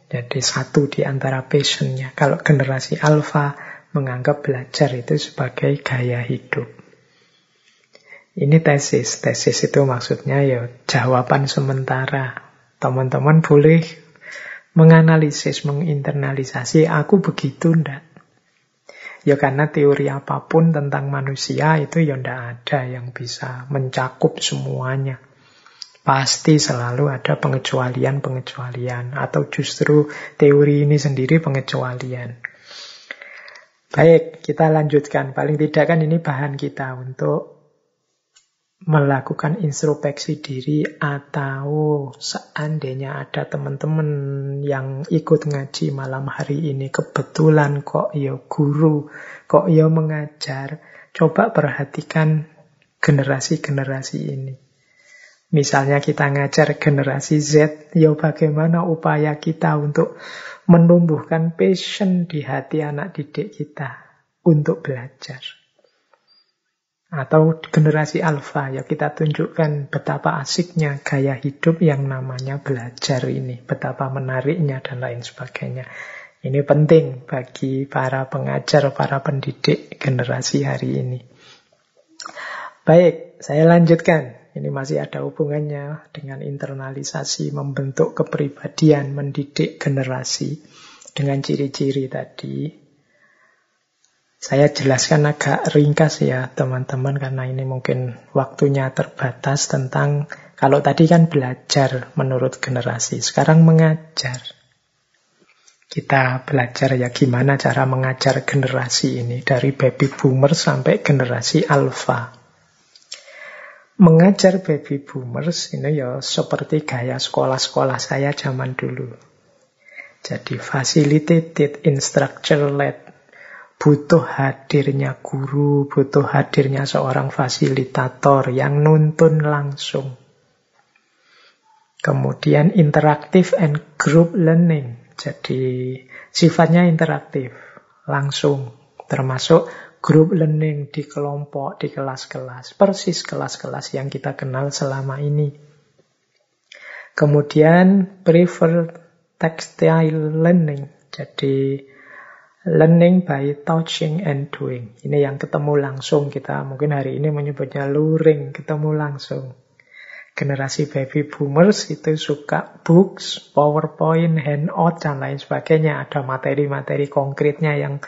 Jadi satu di antara passionnya. Kalau generasi alfa menganggap belajar itu sebagai gaya hidup. Ini tesis. Tesis itu maksudnya ya jawaban sementara. Teman-teman boleh menganalisis, menginternalisasi, aku begitu ndak. Ya karena teori apa pun tentang manusia itu ya ndak ada yang bisa mencakup semuanya. Pasti selalu ada pengecualian-pengecualian atau justru teori ini sendiri pengecualian. Baik, kita lanjutkan. Paling tidak kan ini bahan kita untuk melakukan introspeksi diri atau seandainya ada teman-teman yang ikut ngaji malam hari ini kebetulan kok ya guru, kok ya mengajar, coba perhatikan generasi-generasi ini. Misalnya kita ngajar generasi Z, ya bagaimana upaya kita untuk menumbuhkan passion di hati anak didik kita untuk belajar. Atau generasi alfa, ya kita tunjukkan betapa asiknya gaya hidup yang namanya belajar ini, betapa menariknya dan lain sebagainya. Ini penting bagi para pengajar, para pendidik generasi hari ini. Baik, saya lanjutkan. Ini masih ada hubungannya dengan internalisasi, membentuk kepribadian, mendidik generasi dengan ciri-ciri tadi. Saya jelaskan agak ringkas ya teman-teman karena ini mungkin waktunya terbatas tentang kalau tadi kan belajar menurut generasi, sekarang mengajar. Kita belajar ya gimana cara mengajar generasi ini dari baby boomer sampai generasi alpha. Mengajar baby boomers ini ya seperti gaya sekolah-sekolah saya zaman dulu. Jadi facilitated, instructor led. Butuh hadirnya guru, butuh hadirnya seorang fasilitator yang nuntun langsung. Kemudian interaktif and group learning. Jadi sifatnya interaktif, langsung. Termasuk group learning di kelompok, di kelas-kelas. Persis kelas-kelas yang kita kenal selama ini. Kemudian prefer textile learning. Jadi learning by touching and doing. Ini yang ketemu langsung kita mungkin hari ini menyebutnya luring, ketemu langsung. Generasi baby boomers itu suka books, PowerPoint, handout, dan lain sebagainya. Ada materi-materi konkretnya yang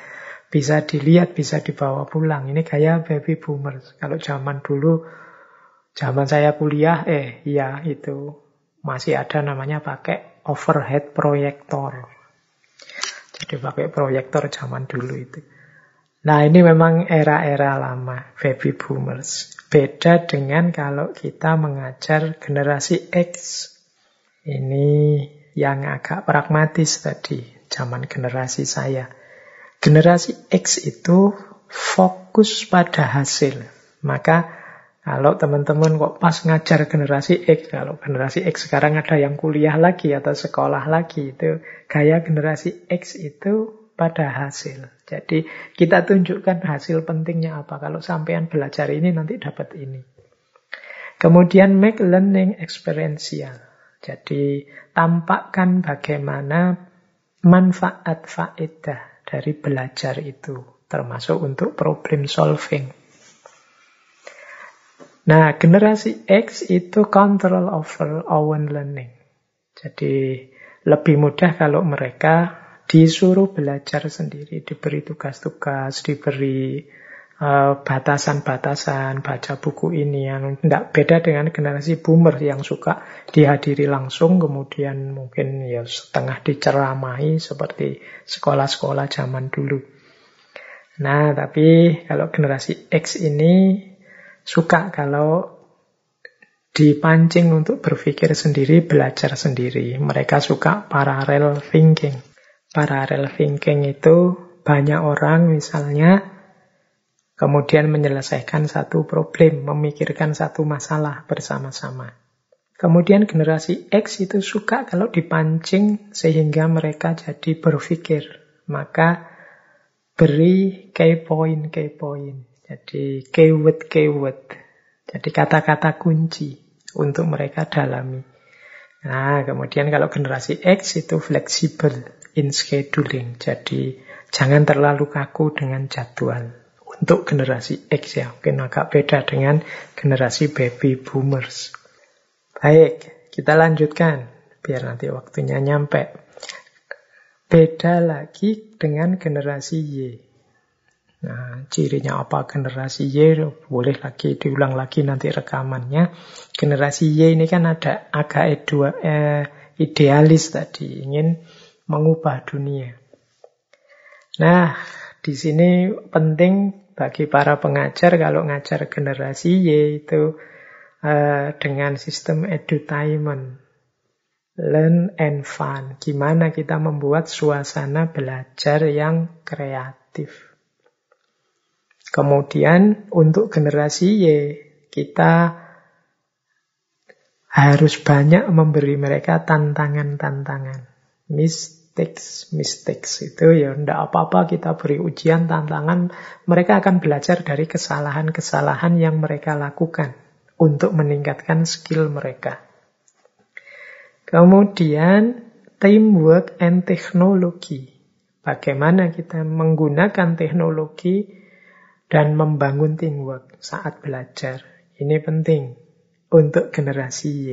bisa dilihat, bisa dibawa pulang. Ini gaya baby boomers. Kalau zaman dulu, zaman saya kuliah, eh iya itu masih ada namanya pakai overhead proyektor. Jadi pakai proyektor zaman dulu itu. Nah ini memang era-era lama, baby boomers. Beda dengan kalau kita mengajar generasi X. Ini yang agak pragmatis tadi, zaman generasi saya. Generasi X itu fokus pada hasil. Maka kalau teman-teman kok pas ngajar generasi X, kalau generasi X sekarang ada yang kuliah lagi atau sekolah lagi, itu gaya generasi X itu pada hasil. Jadi kita tunjukkan hasil pentingnya apa. Kalau sampean belajar ini nanti dapat ini. Kemudian make learning experiential. Jadi tampakkan bagaimana manfaat faedah dari belajar itu, termasuk untuk problem solving. Nah, generasi X itu control over own learning. Jadi lebih mudah kalau mereka disuruh belajar sendiri, diberi tugas-tugas, diberi eh, batasan-batasan, uh, baca buku ini yang tidak beda dengan generasi boomer yang suka dihadiri langsung, kemudian mungkin ya setengah diceramahi seperti sekolah-sekolah zaman dulu. Nah, tapi kalau generasi X ini suka kalau dipancing untuk berpikir sendiri, belajar sendiri. Mereka suka parallel thinking. Parallel thinking itu banyak orang misalnya kemudian menyelesaikan satu problem, memikirkan satu masalah bersama-sama. Kemudian generasi X itu suka kalau dipancing sehingga mereka jadi berpikir. Maka beri key point, key point. Jadi keyword keyword. Jadi kata-kata kunci untuk mereka dalami. Nah, kemudian kalau generasi X itu fleksibel in scheduling. Jadi jangan terlalu kaku dengan jadwal. Untuk generasi X ya, mungkin agak beda dengan generasi baby boomers. Baik, kita lanjutkan biar nanti waktunya nyampe. Beda lagi dengan generasi Y. Nah, cirinya apa generasi Y? Boleh lagi diulang lagi nanti rekamannya. Generasi Y ini kan ada agak edua, eh, idealis tadi, ingin mengubah dunia. Nah, di sini penting bagi para pengajar kalau ngajar generasi Y itu eh, dengan sistem edutainment. Learn and fun. Gimana kita membuat suasana belajar yang kreatif. Kemudian untuk generasi Y, kita harus banyak memberi mereka tantangan-tantangan. Mistakes, mistakes itu ya tidak apa-apa kita beri ujian, tantangan. Mereka akan belajar dari kesalahan-kesalahan yang mereka lakukan untuk meningkatkan skill mereka. Kemudian teamwork and teknologi. Bagaimana kita menggunakan teknologi dan membangun teamwork saat belajar. Ini penting untuk generasi Y.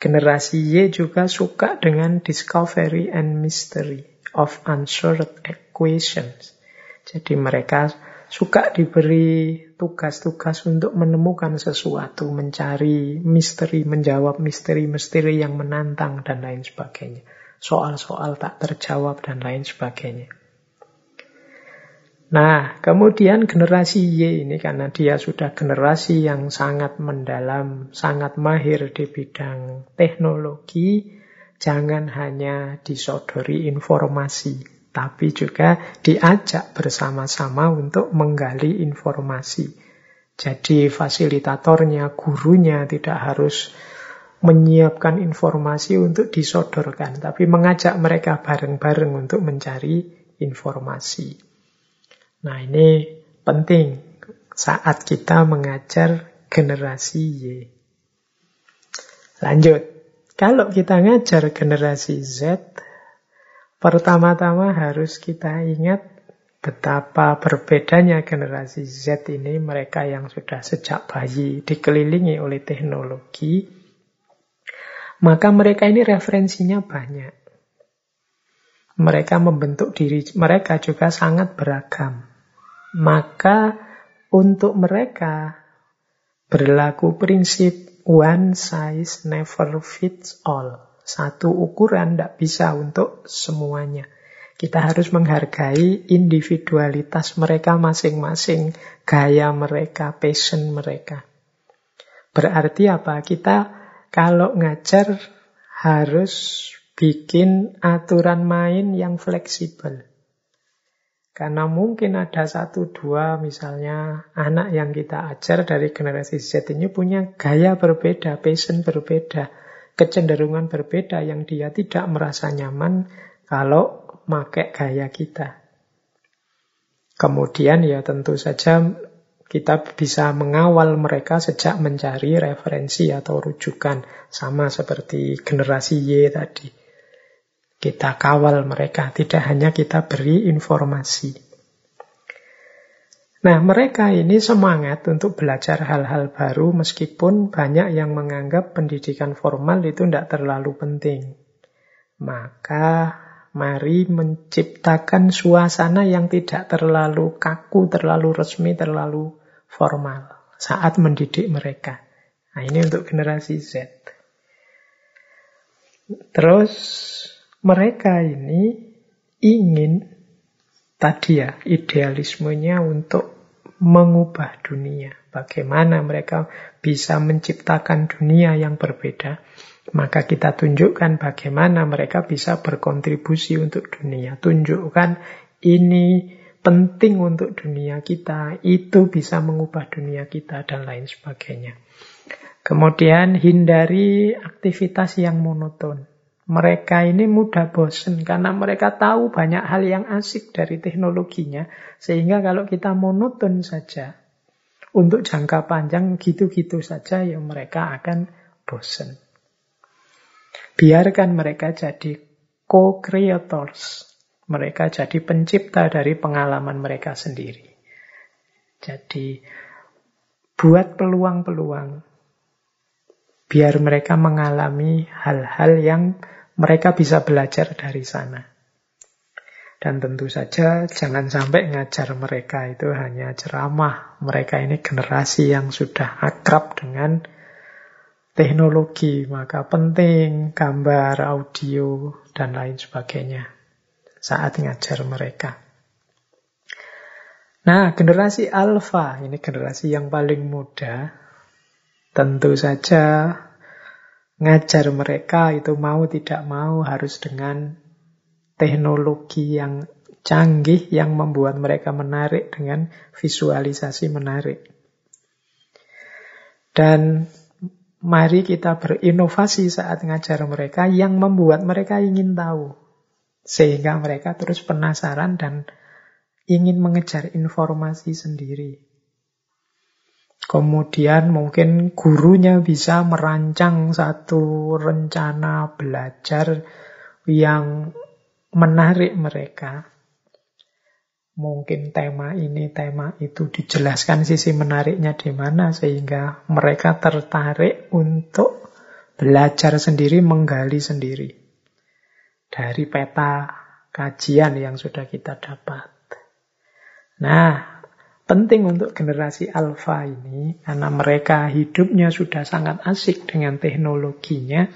Generasi Y juga suka dengan discovery and mystery of answered equations. Jadi mereka suka diberi tugas-tugas untuk menemukan sesuatu, mencari misteri, menjawab misteri-misteri yang menantang dan lain sebagainya. Soal-soal tak terjawab dan lain sebagainya. Nah, kemudian generasi Y ini karena dia sudah generasi yang sangat mendalam, sangat mahir di bidang teknologi, jangan hanya disodori informasi, tapi juga diajak bersama-sama untuk menggali informasi. Jadi fasilitatornya, gurunya tidak harus menyiapkan informasi untuk disodorkan, tapi mengajak mereka bareng-bareng untuk mencari informasi. Nah ini penting saat kita mengajar generasi Y. Lanjut, kalau kita ngajar generasi Z, pertama-tama harus kita ingat betapa berbedanya generasi Z ini, mereka yang sudah sejak bayi dikelilingi oleh teknologi, maka mereka ini referensinya banyak. Mereka membentuk diri mereka juga sangat beragam. Maka untuk mereka berlaku prinsip one size never fits all. Satu ukuran tidak bisa untuk semuanya. Kita harus menghargai individualitas mereka masing-masing, gaya mereka, passion mereka. Berarti apa? Kita kalau ngajar harus bikin aturan main yang fleksibel. Karena mungkin ada satu dua misalnya anak yang kita ajar dari generasi Z ini punya gaya berbeda, passion berbeda, kecenderungan berbeda yang dia tidak merasa nyaman kalau pakai gaya kita. Kemudian ya tentu saja kita bisa mengawal mereka sejak mencari referensi atau rujukan sama seperti generasi Y tadi. Kita kawal mereka, tidak hanya kita beri informasi. Nah, mereka ini semangat untuk belajar hal-hal baru meskipun banyak yang menganggap pendidikan formal itu tidak terlalu penting. Maka mari menciptakan suasana yang tidak terlalu kaku, terlalu resmi, terlalu formal saat mendidik mereka. Nah, ini untuk generasi Z. Terus mereka ini ingin tadi ya idealismenya untuk mengubah dunia. Bagaimana mereka bisa menciptakan dunia yang berbeda. Maka kita tunjukkan bagaimana mereka bisa berkontribusi untuk dunia. Tunjukkan ini penting untuk dunia kita, itu bisa mengubah dunia kita, dan lain sebagainya. Kemudian hindari aktivitas yang monoton. Mereka ini mudah bosen karena mereka tahu banyak hal yang asik dari teknologinya. Sehingga kalau kita monoton saja, untuk jangka panjang gitu-gitu saja ya mereka akan bosen. Biarkan mereka jadi co-creators. Mereka jadi pencipta dari pengalaman mereka sendiri. Jadi buat peluang-peluang biar mereka mengalami hal-hal yang mereka bisa belajar dari sana. Dan tentu saja jangan sampai ngajar mereka itu hanya ceramah. Mereka ini generasi yang sudah akrab dengan teknologi, maka penting gambar, audio, dan lain sebagainya saat ngajar mereka. Nah, generasi alfa, ini generasi yang paling muda, tentu saja ngajar mereka itu mau tidak mau harus dengan teknologi yang canggih yang membuat mereka menarik dengan visualisasi menarik. Dan mari kita berinovasi saat ngajar mereka yang membuat mereka ingin tahu. Sehingga mereka terus penasaran dan ingin mengejar informasi sendiri. Kemudian mungkin gurunya bisa merancang satu rencana belajar yang menarik mereka. Mungkin tema ini, tema itu dijelaskan sisi menariknya di mana sehingga mereka tertarik untuk belajar sendiri, menggali sendiri dari peta kajian yang sudah kita dapat. Nah, penting untuk generasi alfa ini karena mereka hidupnya sudah sangat asik dengan teknologinya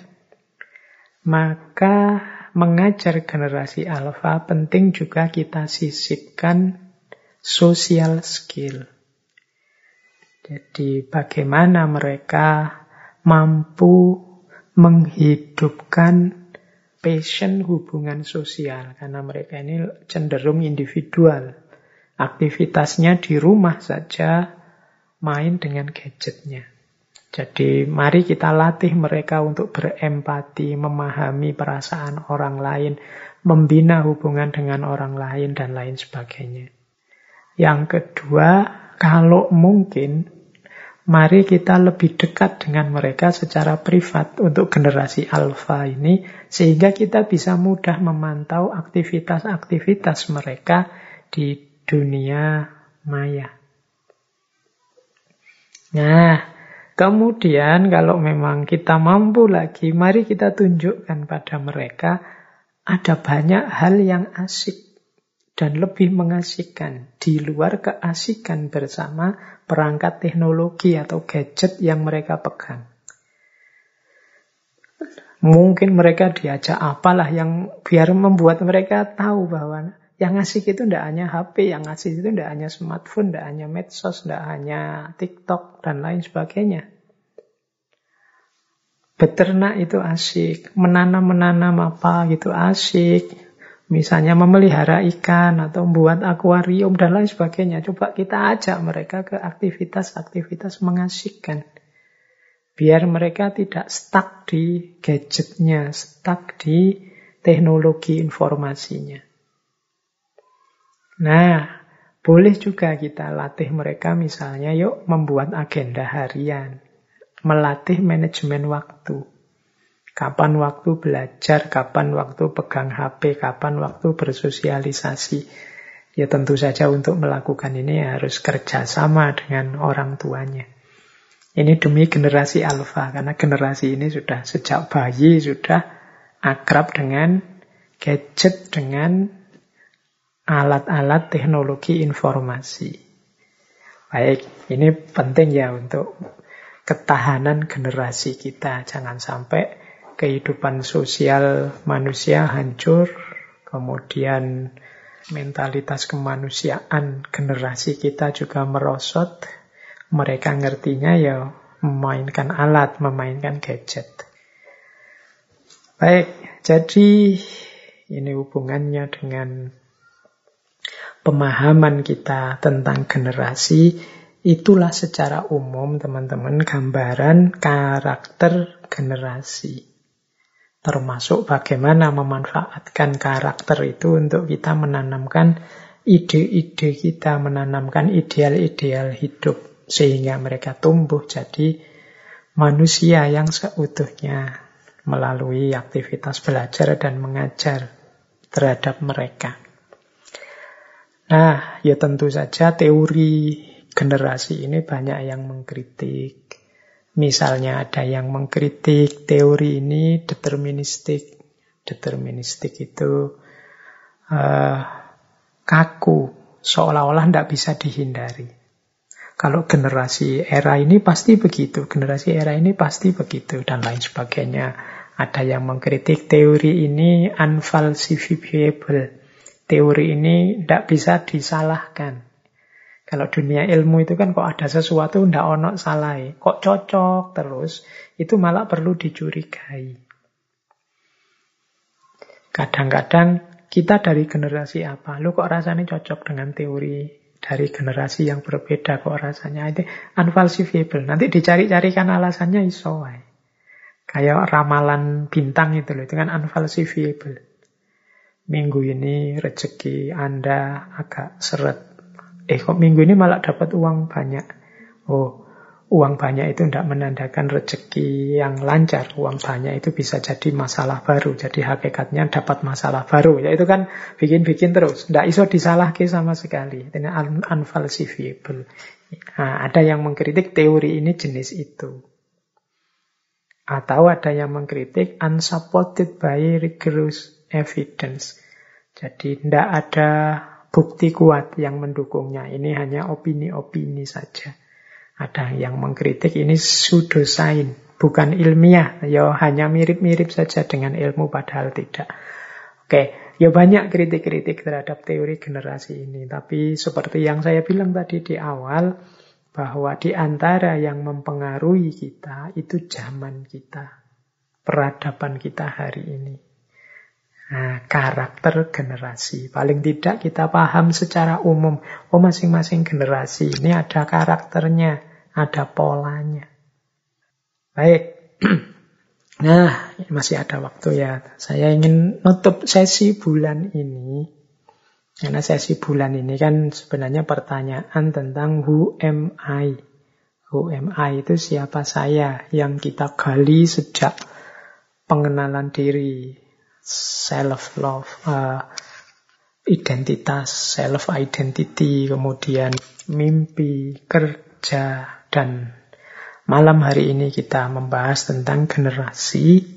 maka mengajar generasi alfa penting juga kita sisipkan social skill. Jadi bagaimana mereka mampu menghidupkan passion hubungan sosial karena mereka ini cenderung individual aktivitasnya di rumah saja main dengan gadgetnya. Jadi mari kita latih mereka untuk berempati, memahami perasaan orang lain, membina hubungan dengan orang lain, dan lain sebagainya. Yang kedua, kalau mungkin, mari kita lebih dekat dengan mereka secara privat untuk generasi alfa ini, sehingga kita bisa mudah memantau aktivitas-aktivitas mereka di dunia maya. Nah, kemudian kalau memang kita mampu lagi, mari kita tunjukkan pada mereka ada banyak hal yang asik dan lebih mengasihkan di luar keasikan bersama perangkat teknologi atau gadget yang mereka pegang. Mungkin mereka diajak apalah yang biar membuat mereka tahu bahwa yang asik itu tidak hanya HP, yang asik itu tidak hanya smartphone, tidak hanya medsos, tidak hanya TikTok, dan lain sebagainya. Beternak itu asik, menanam-menanam apa gitu asik. Misalnya memelihara ikan atau membuat akuarium dan lain sebagainya. Coba kita ajak mereka ke aktivitas-aktivitas mengasihkan. Biar mereka tidak stuck di gadgetnya, stuck di teknologi informasinya. Nah, boleh juga kita latih mereka misalnya yuk membuat agenda harian. Melatih manajemen waktu. Kapan waktu belajar, kapan waktu pegang HP, kapan waktu bersosialisasi. Ya tentu saja untuk melakukan ini harus kerjasama dengan orang tuanya. Ini demi generasi alfa, karena generasi ini sudah sejak bayi sudah akrab dengan gadget, dengan alat-alat teknologi informasi. Baik, ini penting ya untuk ketahanan generasi kita. Jangan sampai kehidupan sosial manusia hancur, kemudian mentalitas kemanusiaan generasi kita juga merosot. Mereka ngertinya ya memainkan alat, memainkan gadget. Baik, jadi ini hubungannya dengan pemahaman kita tentang generasi. Itulah secara umum teman-teman gambaran karakter generasi termasuk bagaimana memanfaatkan karakter itu untuk kita menanamkan ide-ide kita, menanamkan ideal-ideal hidup sehingga mereka tumbuh jadi manusia yang seutuhnya melalui aktivitas belajar dan mengajar terhadap mereka. Nah, ya tentu saja teori generasi ini banyak yang mengkritik, Misalnya ada yang mengkritik teori ini deterministik. Deterministik itu uh, kaku, seolah-olah tidak bisa dihindari. Kalau generasi era ini pasti begitu, generasi era ini pasti begitu, dan lain sebagainya. Ada yang mengkritik teori ini unfalsifiable. Teori ini tidak bisa disalahkan. Kalau dunia ilmu itu kan kok ada sesuatu ndak onok salah, kok cocok terus, itu malah perlu dicurigai. Kadang-kadang kita dari generasi apa? Lu kok rasanya cocok dengan teori dari generasi yang berbeda kok rasanya itu unfalsifiable. Nanti dicari-carikan alasannya iso Kayak ramalan bintang itu loh, itu kan unfalsifiable. Minggu ini rezeki Anda agak seret eh kok minggu ini malah dapat uang banyak. Oh, uang banyak itu tidak menandakan rezeki yang lancar. Uang banyak itu bisa jadi masalah baru. Jadi hakikatnya dapat masalah baru. Ya itu kan bikin-bikin terus. Tidak iso disalahkan sama sekali. Ini un unfalsifiable. Nah, ada yang mengkritik teori ini jenis itu. Atau ada yang mengkritik unsupported by rigorous evidence. Jadi tidak ada bukti kuat yang mendukungnya. Ini hanya opini-opini saja. Ada yang mengkritik ini pseudosain, bukan ilmiah. Ya hanya mirip-mirip saja dengan ilmu padahal tidak. Oke, ya banyak kritik-kritik terhadap teori generasi ini. Tapi seperti yang saya bilang tadi di awal, bahwa di antara yang mempengaruhi kita itu zaman kita, peradaban kita hari ini. Nah, karakter generasi. Paling tidak kita paham secara umum. Oh, masing-masing generasi ini ada karakternya, ada polanya. Baik. [CLEARS THROAT] Nah, masih ada waktu ya. Saya ingin nutup sesi bulan ini. Karena sesi bulan ini kan sebenarnya pertanyaan tentang who am I? Who am I itu siapa saya yang kita gali sejak pengenalan diri, self love, uh, identitas, self identity, kemudian mimpi, kerja dan malam hari ini kita membahas tentang generasi.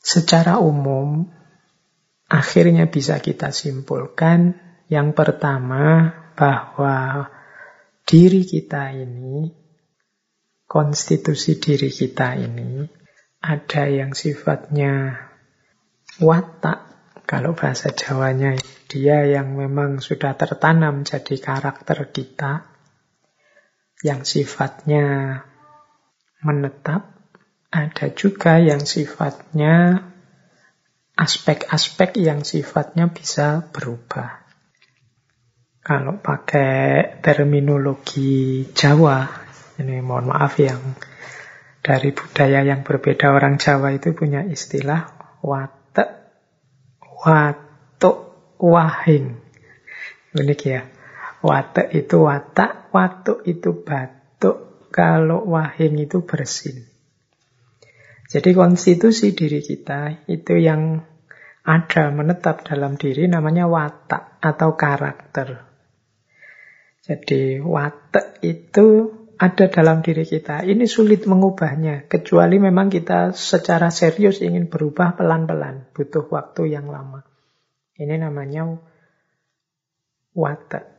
Secara umum akhirnya bisa kita simpulkan yang pertama bahwa diri kita ini konstitusi diri kita ini ada yang sifatnya watak. Kalau bahasa Jawanya, dia yang memang sudah tertanam jadi karakter kita, yang sifatnya menetap, ada juga yang sifatnya aspek-aspek yang sifatnya bisa berubah. Kalau pakai terminologi Jawa, ini mohon maaf yang dari budaya yang berbeda orang Jawa itu punya istilah wat watuk wahing. Unik ya. Watuk itu watak, watuk itu batuk, kalau wahing itu bersin. Jadi konstitusi diri kita itu yang ada menetap dalam diri namanya watak atau karakter. Jadi watak itu ada dalam diri kita. Ini sulit mengubahnya, kecuali memang kita secara serius ingin berubah pelan-pelan, butuh waktu yang lama. Ini namanya watak.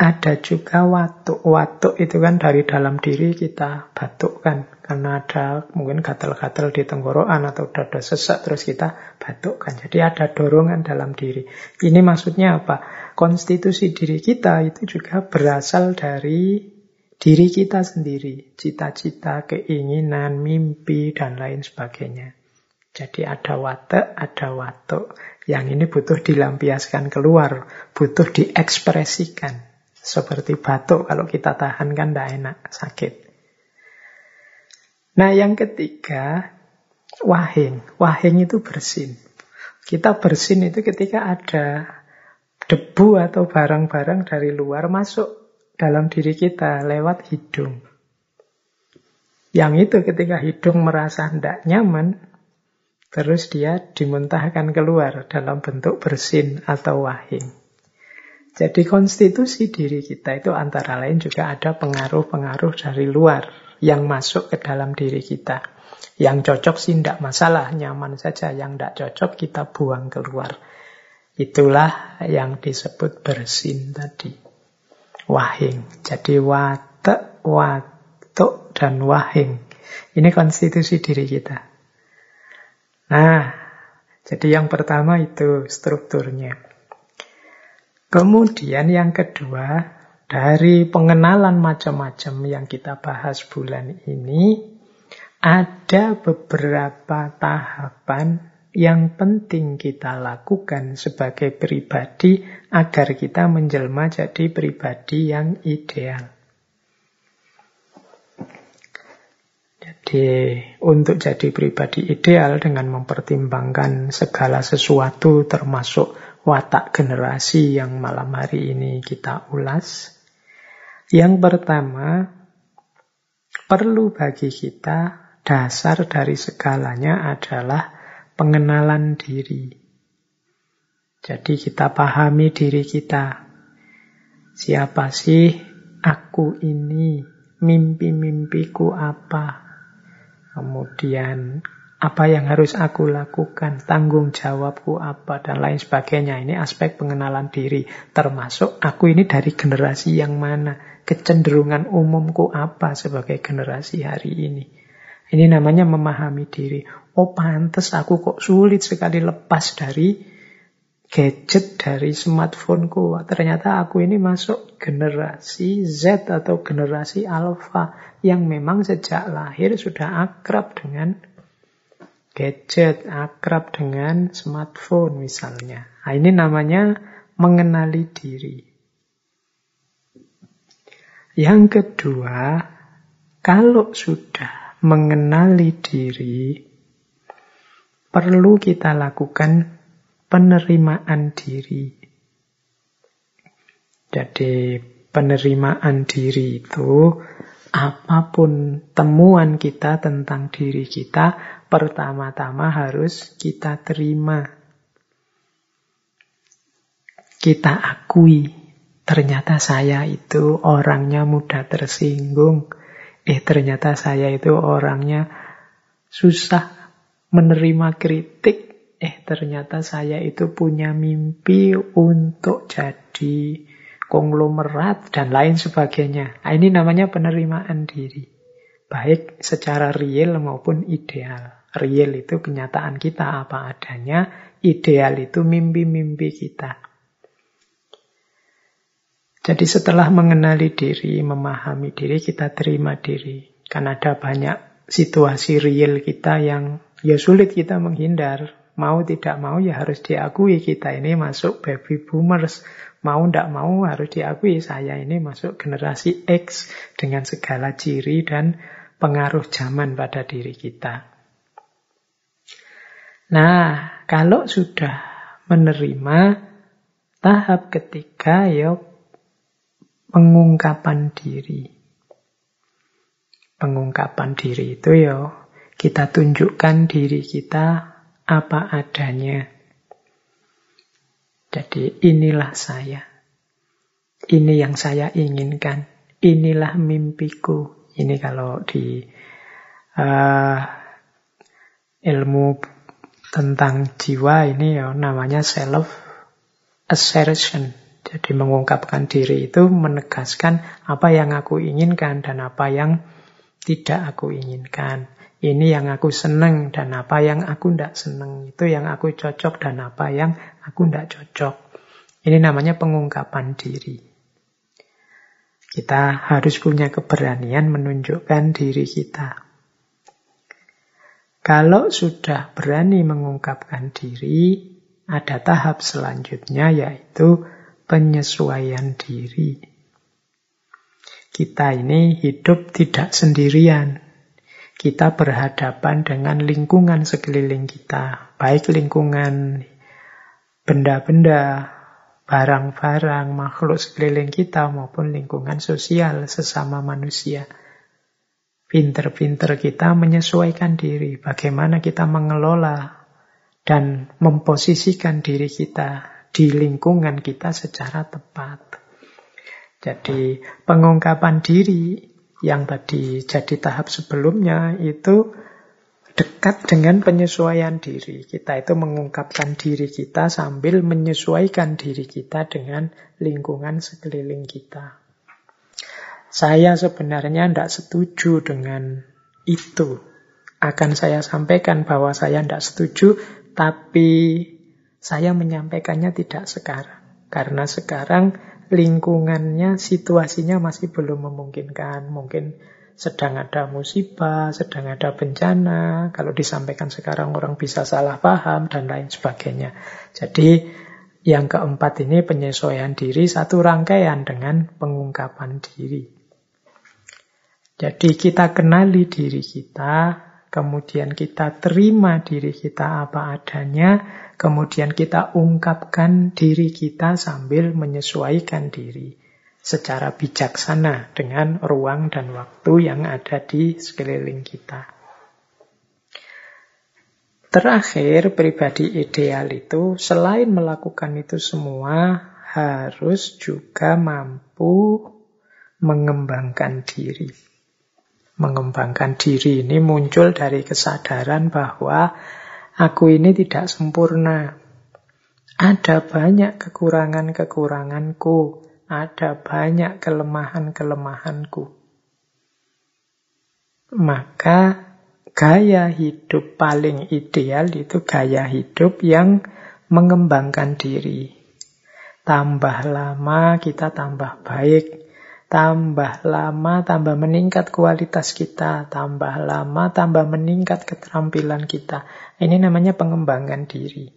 Ada juga watuk. Watuk itu kan dari dalam diri kita batukkan. Karena ada mungkin gatal-gatal di tenggorokan atau dada sesak terus kita batukkan. Jadi ada dorongan dalam diri. Ini maksudnya apa? Konstitusi diri kita itu juga berasal dari diri kita sendiri. Cita-cita, keinginan, mimpi, dan lain sebagainya. Jadi ada watak, ada watuk. Yang ini butuh dilampiaskan keluar, butuh diekspresikan. Seperti batuk kalau kita tahan kan tidak enak, sakit. Nah yang ketiga, wahing. Wahing itu bersin. Kita bersin itu ketika ada debu atau barang-barang dari luar masuk dalam diri kita lewat hidung. Yang itu ketika hidung merasa tidak nyaman, terus dia dimuntahkan keluar dalam bentuk bersin atau wahing. Jadi konstitusi diri kita itu antara lain juga ada pengaruh-pengaruh dari luar yang masuk ke dalam diri kita. Yang cocok sih tidak masalah, nyaman saja. Yang tidak cocok kita buang keluar. Itulah yang disebut bersin tadi. Wahing. Jadi watek, watuk, dan wahing. Ini konstitusi diri kita. Nah, jadi yang pertama itu strukturnya. Kemudian yang kedua, dari pengenalan macam-macam yang kita bahas bulan ini, ada beberapa tahapan yang penting kita lakukan sebagai pribadi agar kita menjelma jadi pribadi yang ideal. Jadi untuk jadi pribadi ideal dengan mempertimbangkan segala sesuatu termasuk watak generasi yang malam hari ini kita ulas. Yang pertama, perlu bagi kita dasar dari segalanya adalah pengenalan diri. Jadi kita pahami diri kita. Siapa sih aku ini? Mimpi-mimpiku apa? Kemudian apa yang harus aku lakukan, tanggung jawabku apa, dan lain sebagainya. Ini aspek pengenalan diri. Termasuk aku ini dari generasi yang mana, kecenderungan umumku apa sebagai generasi hari ini. Ini namanya memahami diri. Oh pantas aku kok sulit sekali lepas dari gadget, dari smartphoneku. Ternyata aku ini masuk generasi Z atau generasi Alpha yang memang sejak lahir sudah akrab dengan gadget, akrab dengan smartphone misalnya. Nah, ini namanya mengenali diri. Yang kedua, kalau sudah mengenali diri, perlu kita lakukan penerimaan diri. Jadi penerimaan diri itu apa pun temuan kita tentang diri kita, pertama-tama harus kita terima. Kita akui, ternyata saya itu orangnya mudah tersinggung. Eh, ternyata saya itu orangnya susah menerima kritik. Eh, ternyata saya itu punya mimpi untuk jadi konglomerat, dan lain sebagainya. Nah, ini namanya penerimaan diri. Baik secara real maupun ideal. Real itu kenyataan kita apa adanya, ideal itu mimpi-mimpi kita. Jadi setelah mengenali diri, memahami diri, kita terima diri. Kan ada banyak situasi real kita yang ya sulit kita menghindar. Mau tidak mau ya harus diakui kita ini masuk baby boomers. Mau tidak mau harus diakui saya ini masuk generasi X dengan segala ciri dan pengaruh zaman pada diri kita. Nah, kalau sudah menerima tahap ketiga ya pengungkapan diri. Pengungkapan diri itu ya kita tunjukkan diri kita apa adanya. Jadi inilah saya. Ini yang saya inginkan. Inilah mimpiku. Ini kalau di uh, ilmu tentang jiwa ini ya namanya self assertion. Jadi mengungkapkan diri itu menegaskan apa yang aku inginkan dan apa yang tidak aku inginkan. Ini yang aku seneng dan apa yang aku tidak seneng. Itu yang aku cocok dan apa yang aku tidak cocok. Ini namanya pengungkapan diri. Kita harus punya keberanian menunjukkan diri kita. Kalau sudah berani mengungkapkan diri, ada tahap selanjutnya yaitu penyesuaian diri. Kita ini hidup tidak sendirian, kita berhadapan dengan lingkungan sekeliling kita, baik lingkungan benda-benda, barang-barang, makhluk sekeliling kita maupun lingkungan sosial sesama manusia. Pinter-pinter kita menyesuaikan diri, bagaimana kita mengelola dan memposisikan diri kita di lingkungan kita secara tepat. Jadi pengungkapan diri yang tadi jadi tahap sebelumnya itu dekat dengan penyesuaian diri. Kita itu mengungkapkan diri kita sambil menyesuaikan diri kita dengan lingkungan sekeliling kita. Saya sebenarnya tidak setuju dengan itu. Akan saya sampaikan bahwa saya tidak setuju, tapi saya menyampaikannya tidak sekarang. Karena sekarang lingkungannya, situasinya masih belum memungkinkan. Mungkin sedang ada musibah, sedang ada bencana. Kalau disampaikan sekarang orang bisa salah paham dan lain sebagainya. Jadi yang keempat ini penyesuaian diri satu rangkaian dengan pengungkapan diri. Jadi kita kenali diri kita, kemudian kita terima diri kita apa adanya, kemudian kita ungkapkan diri kita sambil menyesuaikan diri secara bijaksana dengan ruang dan waktu yang ada di sekeliling kita. Terakhir, pribadi ideal itu selain melakukan itu semua, harus juga mampu mengembangkan diri mengembangkan diri ini muncul dari kesadaran bahwa aku ini tidak sempurna. Ada banyak kekurangan-kekuranganku, ada banyak kelemahan-kelemahanku. Maka gaya hidup paling ideal itu gaya hidup yang mengembangkan diri. Tambah lama kita tambah baik, Tambah lama, tambah meningkat kualitas kita. Tambah lama, tambah meningkat keterampilan kita. Ini namanya pengembangan diri.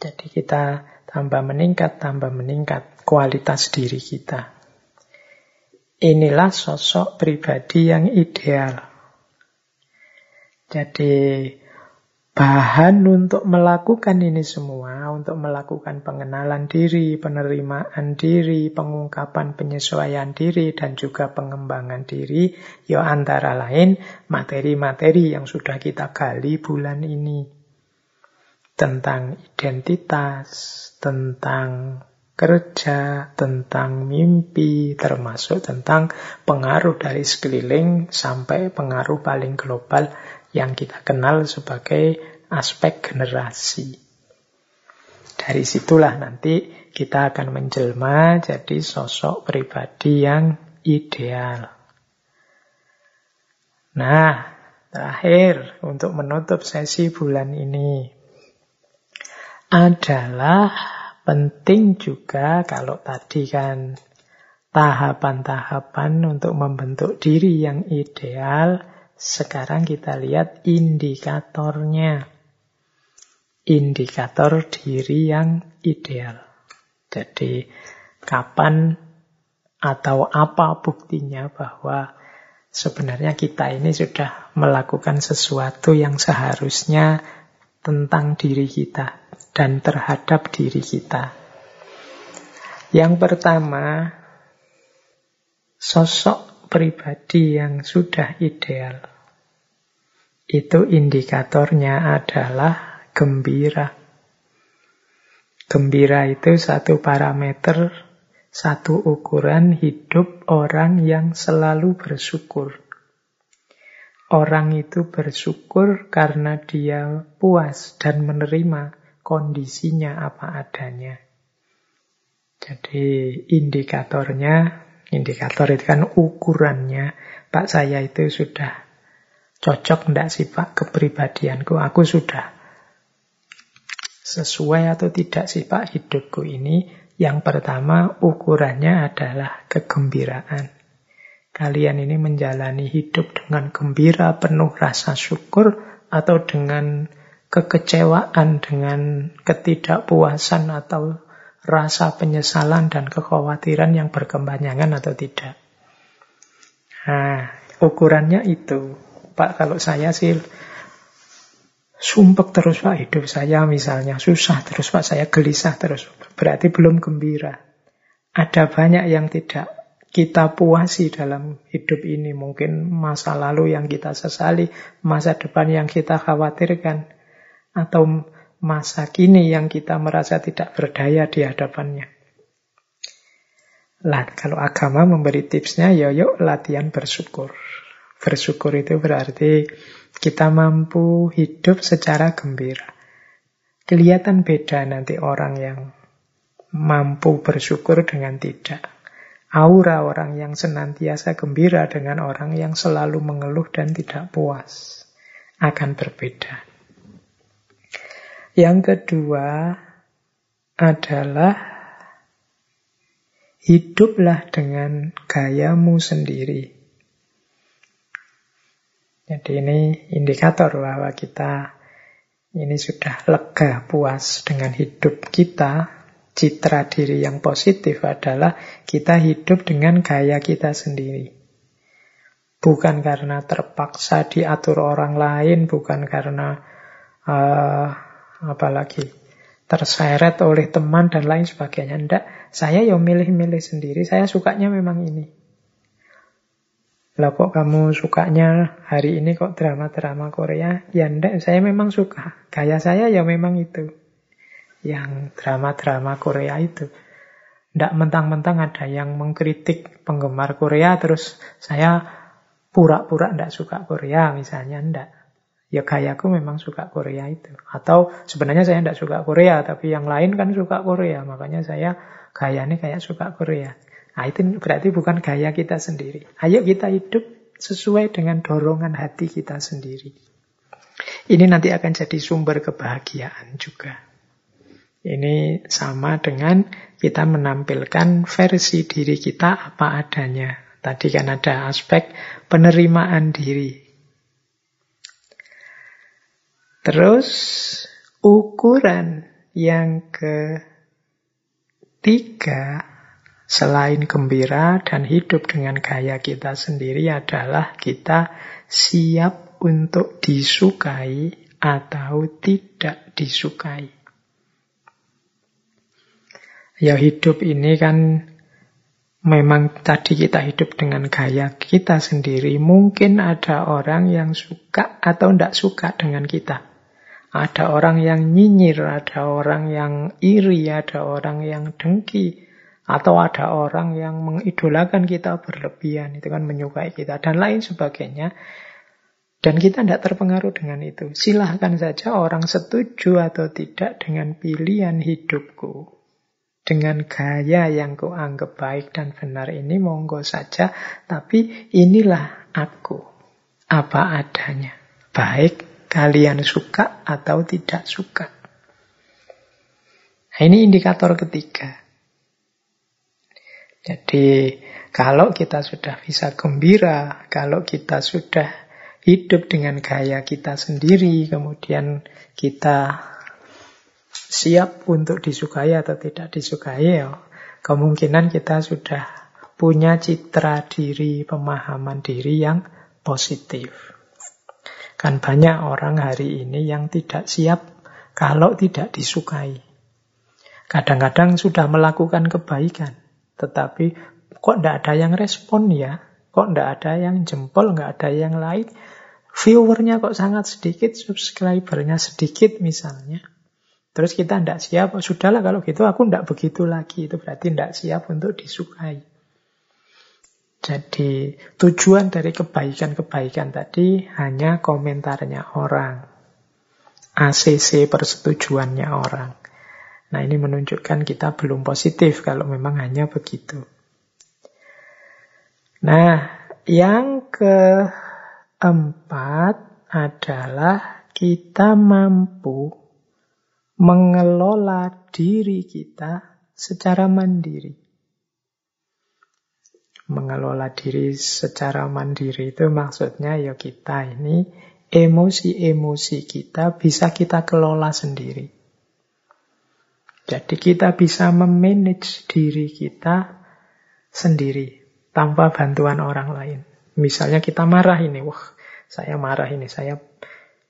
Jadi kita tambah meningkat, tambah meningkat kualitas diri kita. Inilah sosok pribadi yang ideal. Jadi bahan untuk melakukan ini semua, untuk melakukan pengenalan diri, penerimaan diri, pengungkapan penyesuaian diri, dan juga pengembangan diri, ya antara lain materi-materi yang sudah kita gali bulan ini. Tentang identitas, tentang kerja, tentang mimpi, termasuk tentang pengaruh dari sekeliling sampai pengaruh paling global yang kita kenal sebagai aspek generasi. Dari situlah nanti kita akan menjelma jadi sosok pribadi yang ideal. Nah, terakhir untuk menutup sesi bulan ini adalah penting juga kalau tadi kan tahapan-tahapan untuk membentuk diri yang ideal, sekarang kita lihat indikatornya. Indikator diri yang ideal. Jadi kapan atau apa buktinya bahwa sebenarnya kita ini sudah melakukan sesuatu yang seharusnya tentang diri kita dan terhadap diri kita. Yang pertama, sosok pribadi yang sudah ideal itu indikatornya adalah gembira. Gembira itu satu parameter, satu ukuran hidup orang yang selalu bersyukur. Orang itu bersyukur karena dia puas dan menerima kondisinya apa adanya. Jadi indikatornya, indikator itu kan ukurannya, Pak saya itu sudah cocok enggak sih Pak kepribadianku, aku sudah sesuai atau tidak sih Pak hidupku ini? Yang pertama ukurannya adalah kegembiraan. Kalian ini menjalani hidup dengan gembira, penuh rasa syukur, atau dengan kekecewaan, dengan ketidakpuasan, atau rasa penyesalan dan kekhawatiran yang berkepanjangan atau tidak. Nah, ukurannya itu. Pak, kalau saya sih sumpek terus Pak hidup saya misalnya, susah terus Pak, saya gelisah terus. Berarti belum gembira. Ada banyak yang tidak kita puasi dalam hidup ini. Mungkin masa lalu yang kita sesali, masa depan yang kita khawatirkan, atau masa kini yang kita merasa tidak berdaya di hadapannya. Lah, kalau agama memberi tipsnya, ya yuk latihan bersyukur. Bersyukur itu berarti kita mampu hidup secara gembira. Kelihatan beda nanti orang yang mampu bersyukur dengan tidak. Aura orang yang senantiasa gembira dengan orang yang selalu mengeluh dan tidak puas akan berbeda. Yang kedua adalah hiduplah dengan gayamu sendiri. Jadi ini indikator bahwa kita ini sudah lega, puas dengan hidup kita. Citra diri yang positif adalah kita hidup dengan gaya kita sendiri. Bukan karena terpaksa diatur orang lain, bukan karena uh, apalagi terseret oleh teman dan lain sebagainya. Tidak, saya yang milih-milih sendiri, saya sukanya memang ini. Lah kok kamu sukanya hari ini kok drama-drama Korea? Ya enggak, saya memang suka. Gaya saya ya memang itu. Yang drama-drama Korea itu. Enggak mentang-mentang ada yang mengkritik penggemar Korea terus saya pura-pura enggak suka Korea misalnya enggak. Ya gayaku memang suka Korea itu. Atau sebenarnya saya enggak suka Korea tapi yang lain kan suka Korea. Makanya saya gayanya kayak suka Korea. Nah, itu berarti bukan gaya kita sendiri. Ayo kita hidup sesuai dengan dorongan hati kita sendiri. Ini nanti akan jadi sumber kebahagiaan juga. Ini sama dengan kita menampilkan versi diri kita apa adanya. Tadi kan ada aspek penerimaan diri. Terus ukuran yang ketiga selain gembira dan hidup dengan gaya kita sendiri adalah kita siap untuk disukai atau tidak disukai. Ya hidup ini kan memang tadi kita hidup dengan gaya kita sendiri. Mungkin ada orang yang suka atau tidak suka dengan kita. Ada orang yang nyinyir, ada orang yang iri, ada orang yang dengki, atau ada orang yang mengidolakan kita berlebihan, itu kan menyukai kita, dan lain sebagainya. Dan kita tidak terpengaruh dengan itu. Silahkan saja orang setuju atau tidak dengan pilihan hidupku. Dengan gaya yang ku anggap baik dan benar ini, monggo saja. Tapi inilah aku. Apa adanya. Baik kalian suka atau tidak suka. Nah, ini indikator ketiga. Jadi kalau kita sudah bisa gembira, kalau kita sudah hidup dengan gaya kita sendiri, kemudian kita siap untuk disukai atau tidak disukai, ya, kemungkinan kita sudah punya citra diri, pemahaman diri yang positif. Kan banyak orang hari ini yang tidak siap kalau tidak disukai. Kadang-kadang sudah melakukan kebaikan, tetapi kok tidak ada yang respon ya? Kok tidak ada yang jempol, nggak ada yang lain? viewernya kok sangat sedikit, subscribernya sedikit misalnya. Terus kita tidak siap, oh, sudahlah kalau gitu aku tidak begitu lagi. Itu berarti tidak siap untuk disukai. Jadi tujuan dari kebaikan-kebaikan tadi hanya komentarnya orang. ACC persetujuannya orang. Nah ini menunjukkan kita belum positif kalau memang hanya begitu. Nah yang keempat adalah kita mampu mengelola diri kita secara mandiri. Mengelola diri secara mandiri itu maksudnya ya kita ini emosi-emosi kita bisa kita kelola sendiri. Jadi kita bisa memanage diri kita sendiri tanpa bantuan orang lain. Misalnya kita marah ini, wah saya marah ini, saya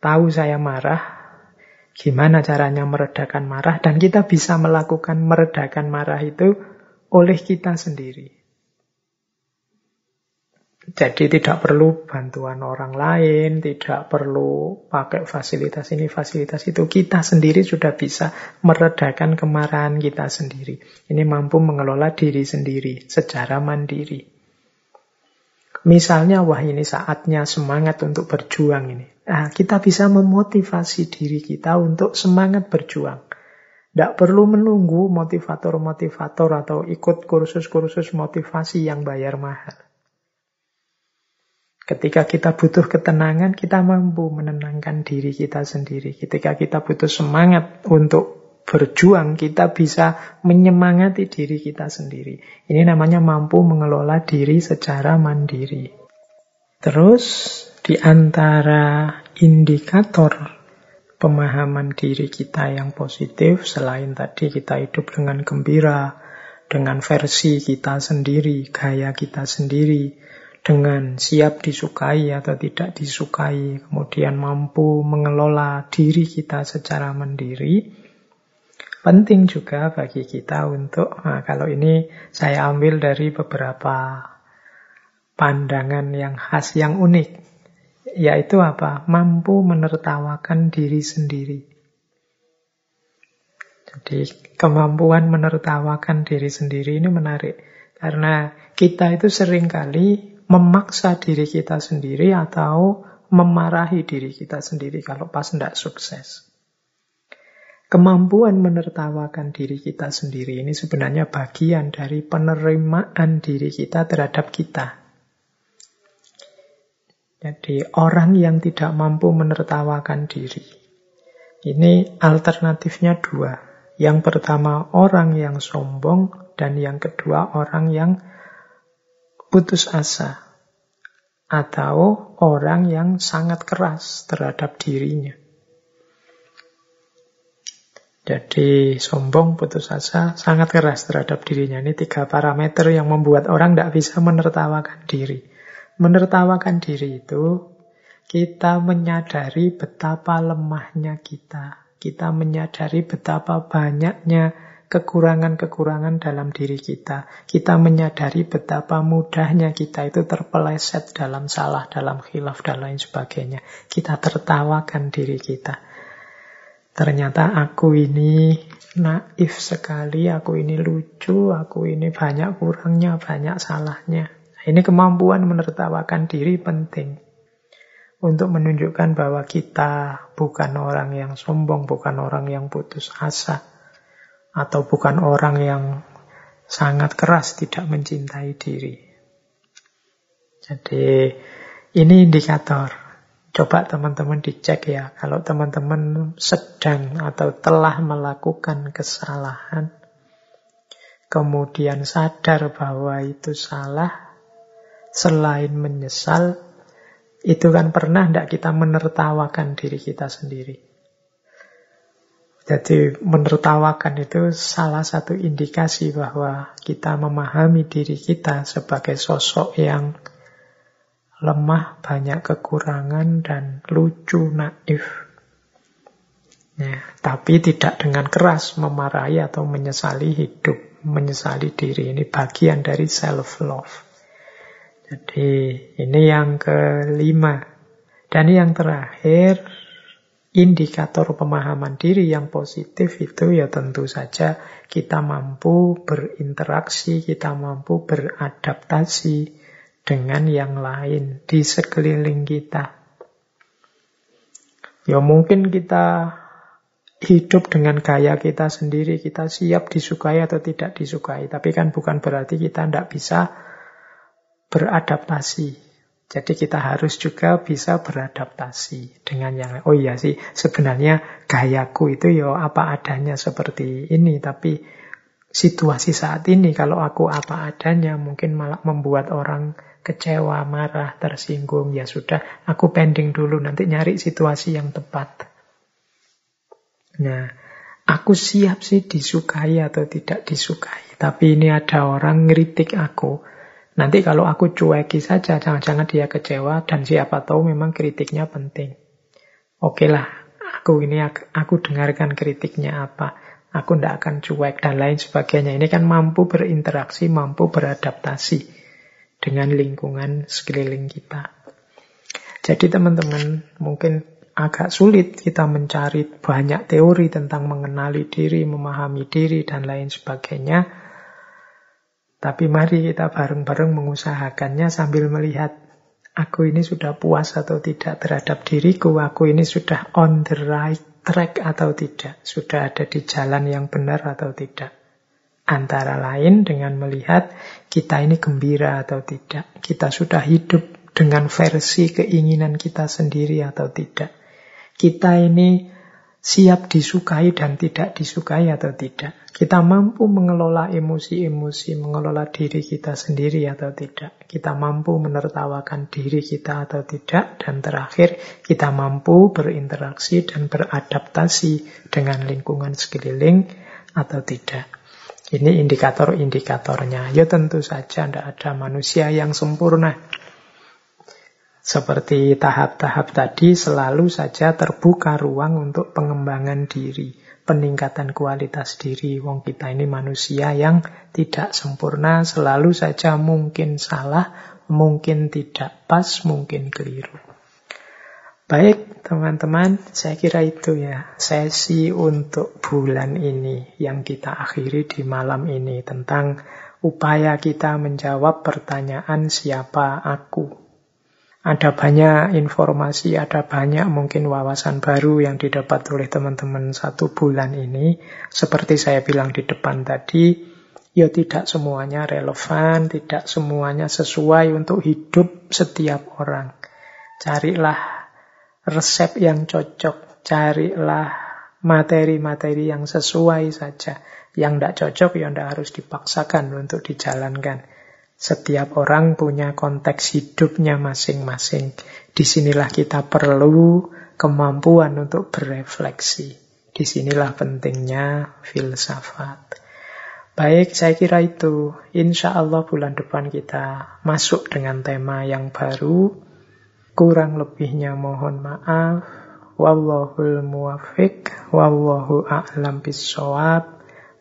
tahu saya marah, Gimana caranya meredakan marah dan kita bisa melakukan meredakan marah itu oleh kita sendiri. Jadi tidak perlu bantuan orang lain, tidak perlu pakai fasilitas ini, fasilitas itu. Kita sendiri sudah bisa meredakan kemarahan kita sendiri. Ini mampu mengelola diri sendiri secara mandiri. Misalnya, wah ini saatnya semangat untuk berjuang ini. Nah, kita bisa memotivasi diri kita untuk semangat berjuang. Tidak perlu menunggu motivator-motivator atau ikut kursus-kursus motivasi yang bayar mahal. Ketika kita butuh ketenangan, kita mampu menenangkan diri kita sendiri. Ketika kita butuh semangat untuk berjuang, kita bisa menyemangati diri kita sendiri. Ini namanya mampu mengelola diri secara mandiri. Terus, di antara indikator pemahaman diri kita yang positif, selain tadi kita hidup dengan gembira, dengan versi kita sendiri, gaya kita sendiri, dengan siap disukai atau tidak disukai, kemudian mampu mengelola diri kita secara mandiri, penting juga bagi kita untuk, nah kalau ini saya ambil dari beberapa pandangan yang khas, yang unik, yaitu apa? Mampu menertawakan diri sendiri. Jadi kemampuan menertawakan diri sendiri ini menarik. Karena kita itu sering kali memaksa diri kita sendiri atau memarahi diri kita sendiri kalau pas tidak sukses. Kemampuan menertawakan diri kita sendiri ini sebenarnya bagian dari penerimaan diri kita terhadap kita. Jadi orang yang tidak mampu menertawakan diri. Ini alternatifnya dua. Yang pertama orang yang sombong dan yang kedua orang yang putus asa. Atau orang yang sangat keras terhadap dirinya. Jadi sombong, putus asa, sangat keras terhadap dirinya. Ini tiga parameter yang membuat orang tidak bisa menertawakan diri. Menertawakan diri itu kita menyadari betapa lemahnya kita. Kita menyadari betapa banyaknya kekurangan-kekurangan dalam diri kita. Kita menyadari betapa mudahnya kita itu terpeleset dalam salah, dalam khilaf, dan lain sebagainya. Kita tertawakan diri kita. Ternyata aku ini naif sekali, aku ini lucu, aku ini banyak kurangnya, banyak salahnya. Ini kemampuan menertawakan diri penting untuk menunjukkan bahwa kita bukan orang yang sombong, bukan orang yang putus asa, atau bukan orang yang sangat keras tidak mencintai diri. Jadi ini indikator Coba teman-teman dicek ya, kalau teman-teman sedang atau telah melakukan kesalahan, kemudian sadar bahwa itu salah, selain menyesal, itu kan pernah tidak kita menertawakan diri kita sendiri. Jadi menertawakan itu salah satu indikasi bahwa kita memahami diri kita sebagai sosok yang lemah, banyak kekurangan, dan lucu, naif. Ya, tapi tidak dengan keras memarahi atau menyesali hidup, menyesali diri. Ini bagian dari self-love. Jadi ini yang kelima. Dan yang terakhir, indikator pemahaman diri yang positif itu ya tentu saja kita mampu berinteraksi, kita mampu beradaptasi dengan yang lain di sekeliling kita. Ya mungkin kita hidup dengan gaya kita sendiri, kita siap disukai atau tidak disukai. Tapi kan bukan berarti kita tidak bisa beradaptasi. Jadi kita harus juga bisa beradaptasi dengan yang. Oh iya sih, sebenarnya gayaku itu ya apa adanya seperti ini. Tapi situasi saat ini kalau aku apa adanya mungkin malah membuat orang kecewa, marah, tersinggung. Ya sudah, aku pending dulu nanti nyari situasi yang tepat. Nah, aku siap sih disukai atau tidak disukai. Tapi ini ada orang ngeritik aku Nanti kalau aku cueki saja, jangan-jangan dia kecewa dan siapa tahu memang kritiknya penting. Oke lah, aku ini aku dengarkan kritiknya apa. Aku tidak akan cuek dan lain sebagainya. Ini kan mampu berinteraksi, mampu beradaptasi dengan lingkungan sekeliling kita. Jadi teman-teman mungkin agak sulit kita mencari banyak teori tentang mengenali diri, memahami diri, dan lain sebagainya. Tapi mari kita bareng-bareng mengusahakannya sambil melihat aku ini sudah puas atau tidak terhadap diriku, aku ini sudah on the right track atau tidak, sudah ada di jalan yang benar atau tidak. Antara lain dengan melihat kita ini gembira atau tidak, kita sudah hidup dengan versi keinginan kita sendiri atau tidak. Kita ini siap disukai dan tidak disukai atau tidak. Kita mampu mengelola emosi-emosi, mengelola diri kita sendiri atau tidak. Kita mampu menertawakan diri kita atau tidak. Dan terakhir, kita mampu berinteraksi dan beradaptasi dengan lingkungan sekeliling atau tidak. Ini indikator-indikatornya. Ya tentu saja tidak ada manusia yang sempurna. Seperti tahap-tahap tadi selalu saja terbuka ruang untuk pengembangan diri, peningkatan kualitas diri. Wong kita ini manusia yang tidak sempurna, selalu saja mungkin salah, mungkin tidak pas, mungkin keliru. Baik, teman-teman, saya kira itu ya sesi untuk bulan ini yang kita akhiri di malam ini tentang upaya kita menjawab pertanyaan siapa aku ada banyak informasi, ada banyak mungkin wawasan baru yang didapat oleh teman-teman satu bulan ini. Seperti saya bilang di depan tadi, ya tidak semuanya relevan, tidak semuanya sesuai untuk hidup setiap orang. Carilah resep yang cocok, carilah materi-materi yang sesuai saja. Yang tidak cocok ya tidak harus dipaksakan untuk dijalankan. Setiap orang punya konteks hidupnya masing-masing. Di sinilah kita perlu kemampuan untuk berefleksi. Di sinilah pentingnya filsafat. Baik, saya kira itu. Insya Allah bulan depan kita masuk dengan tema yang baru. Kurang lebihnya mohon maaf. Wallahul muwafiq. Wallahu a'lam bisawab.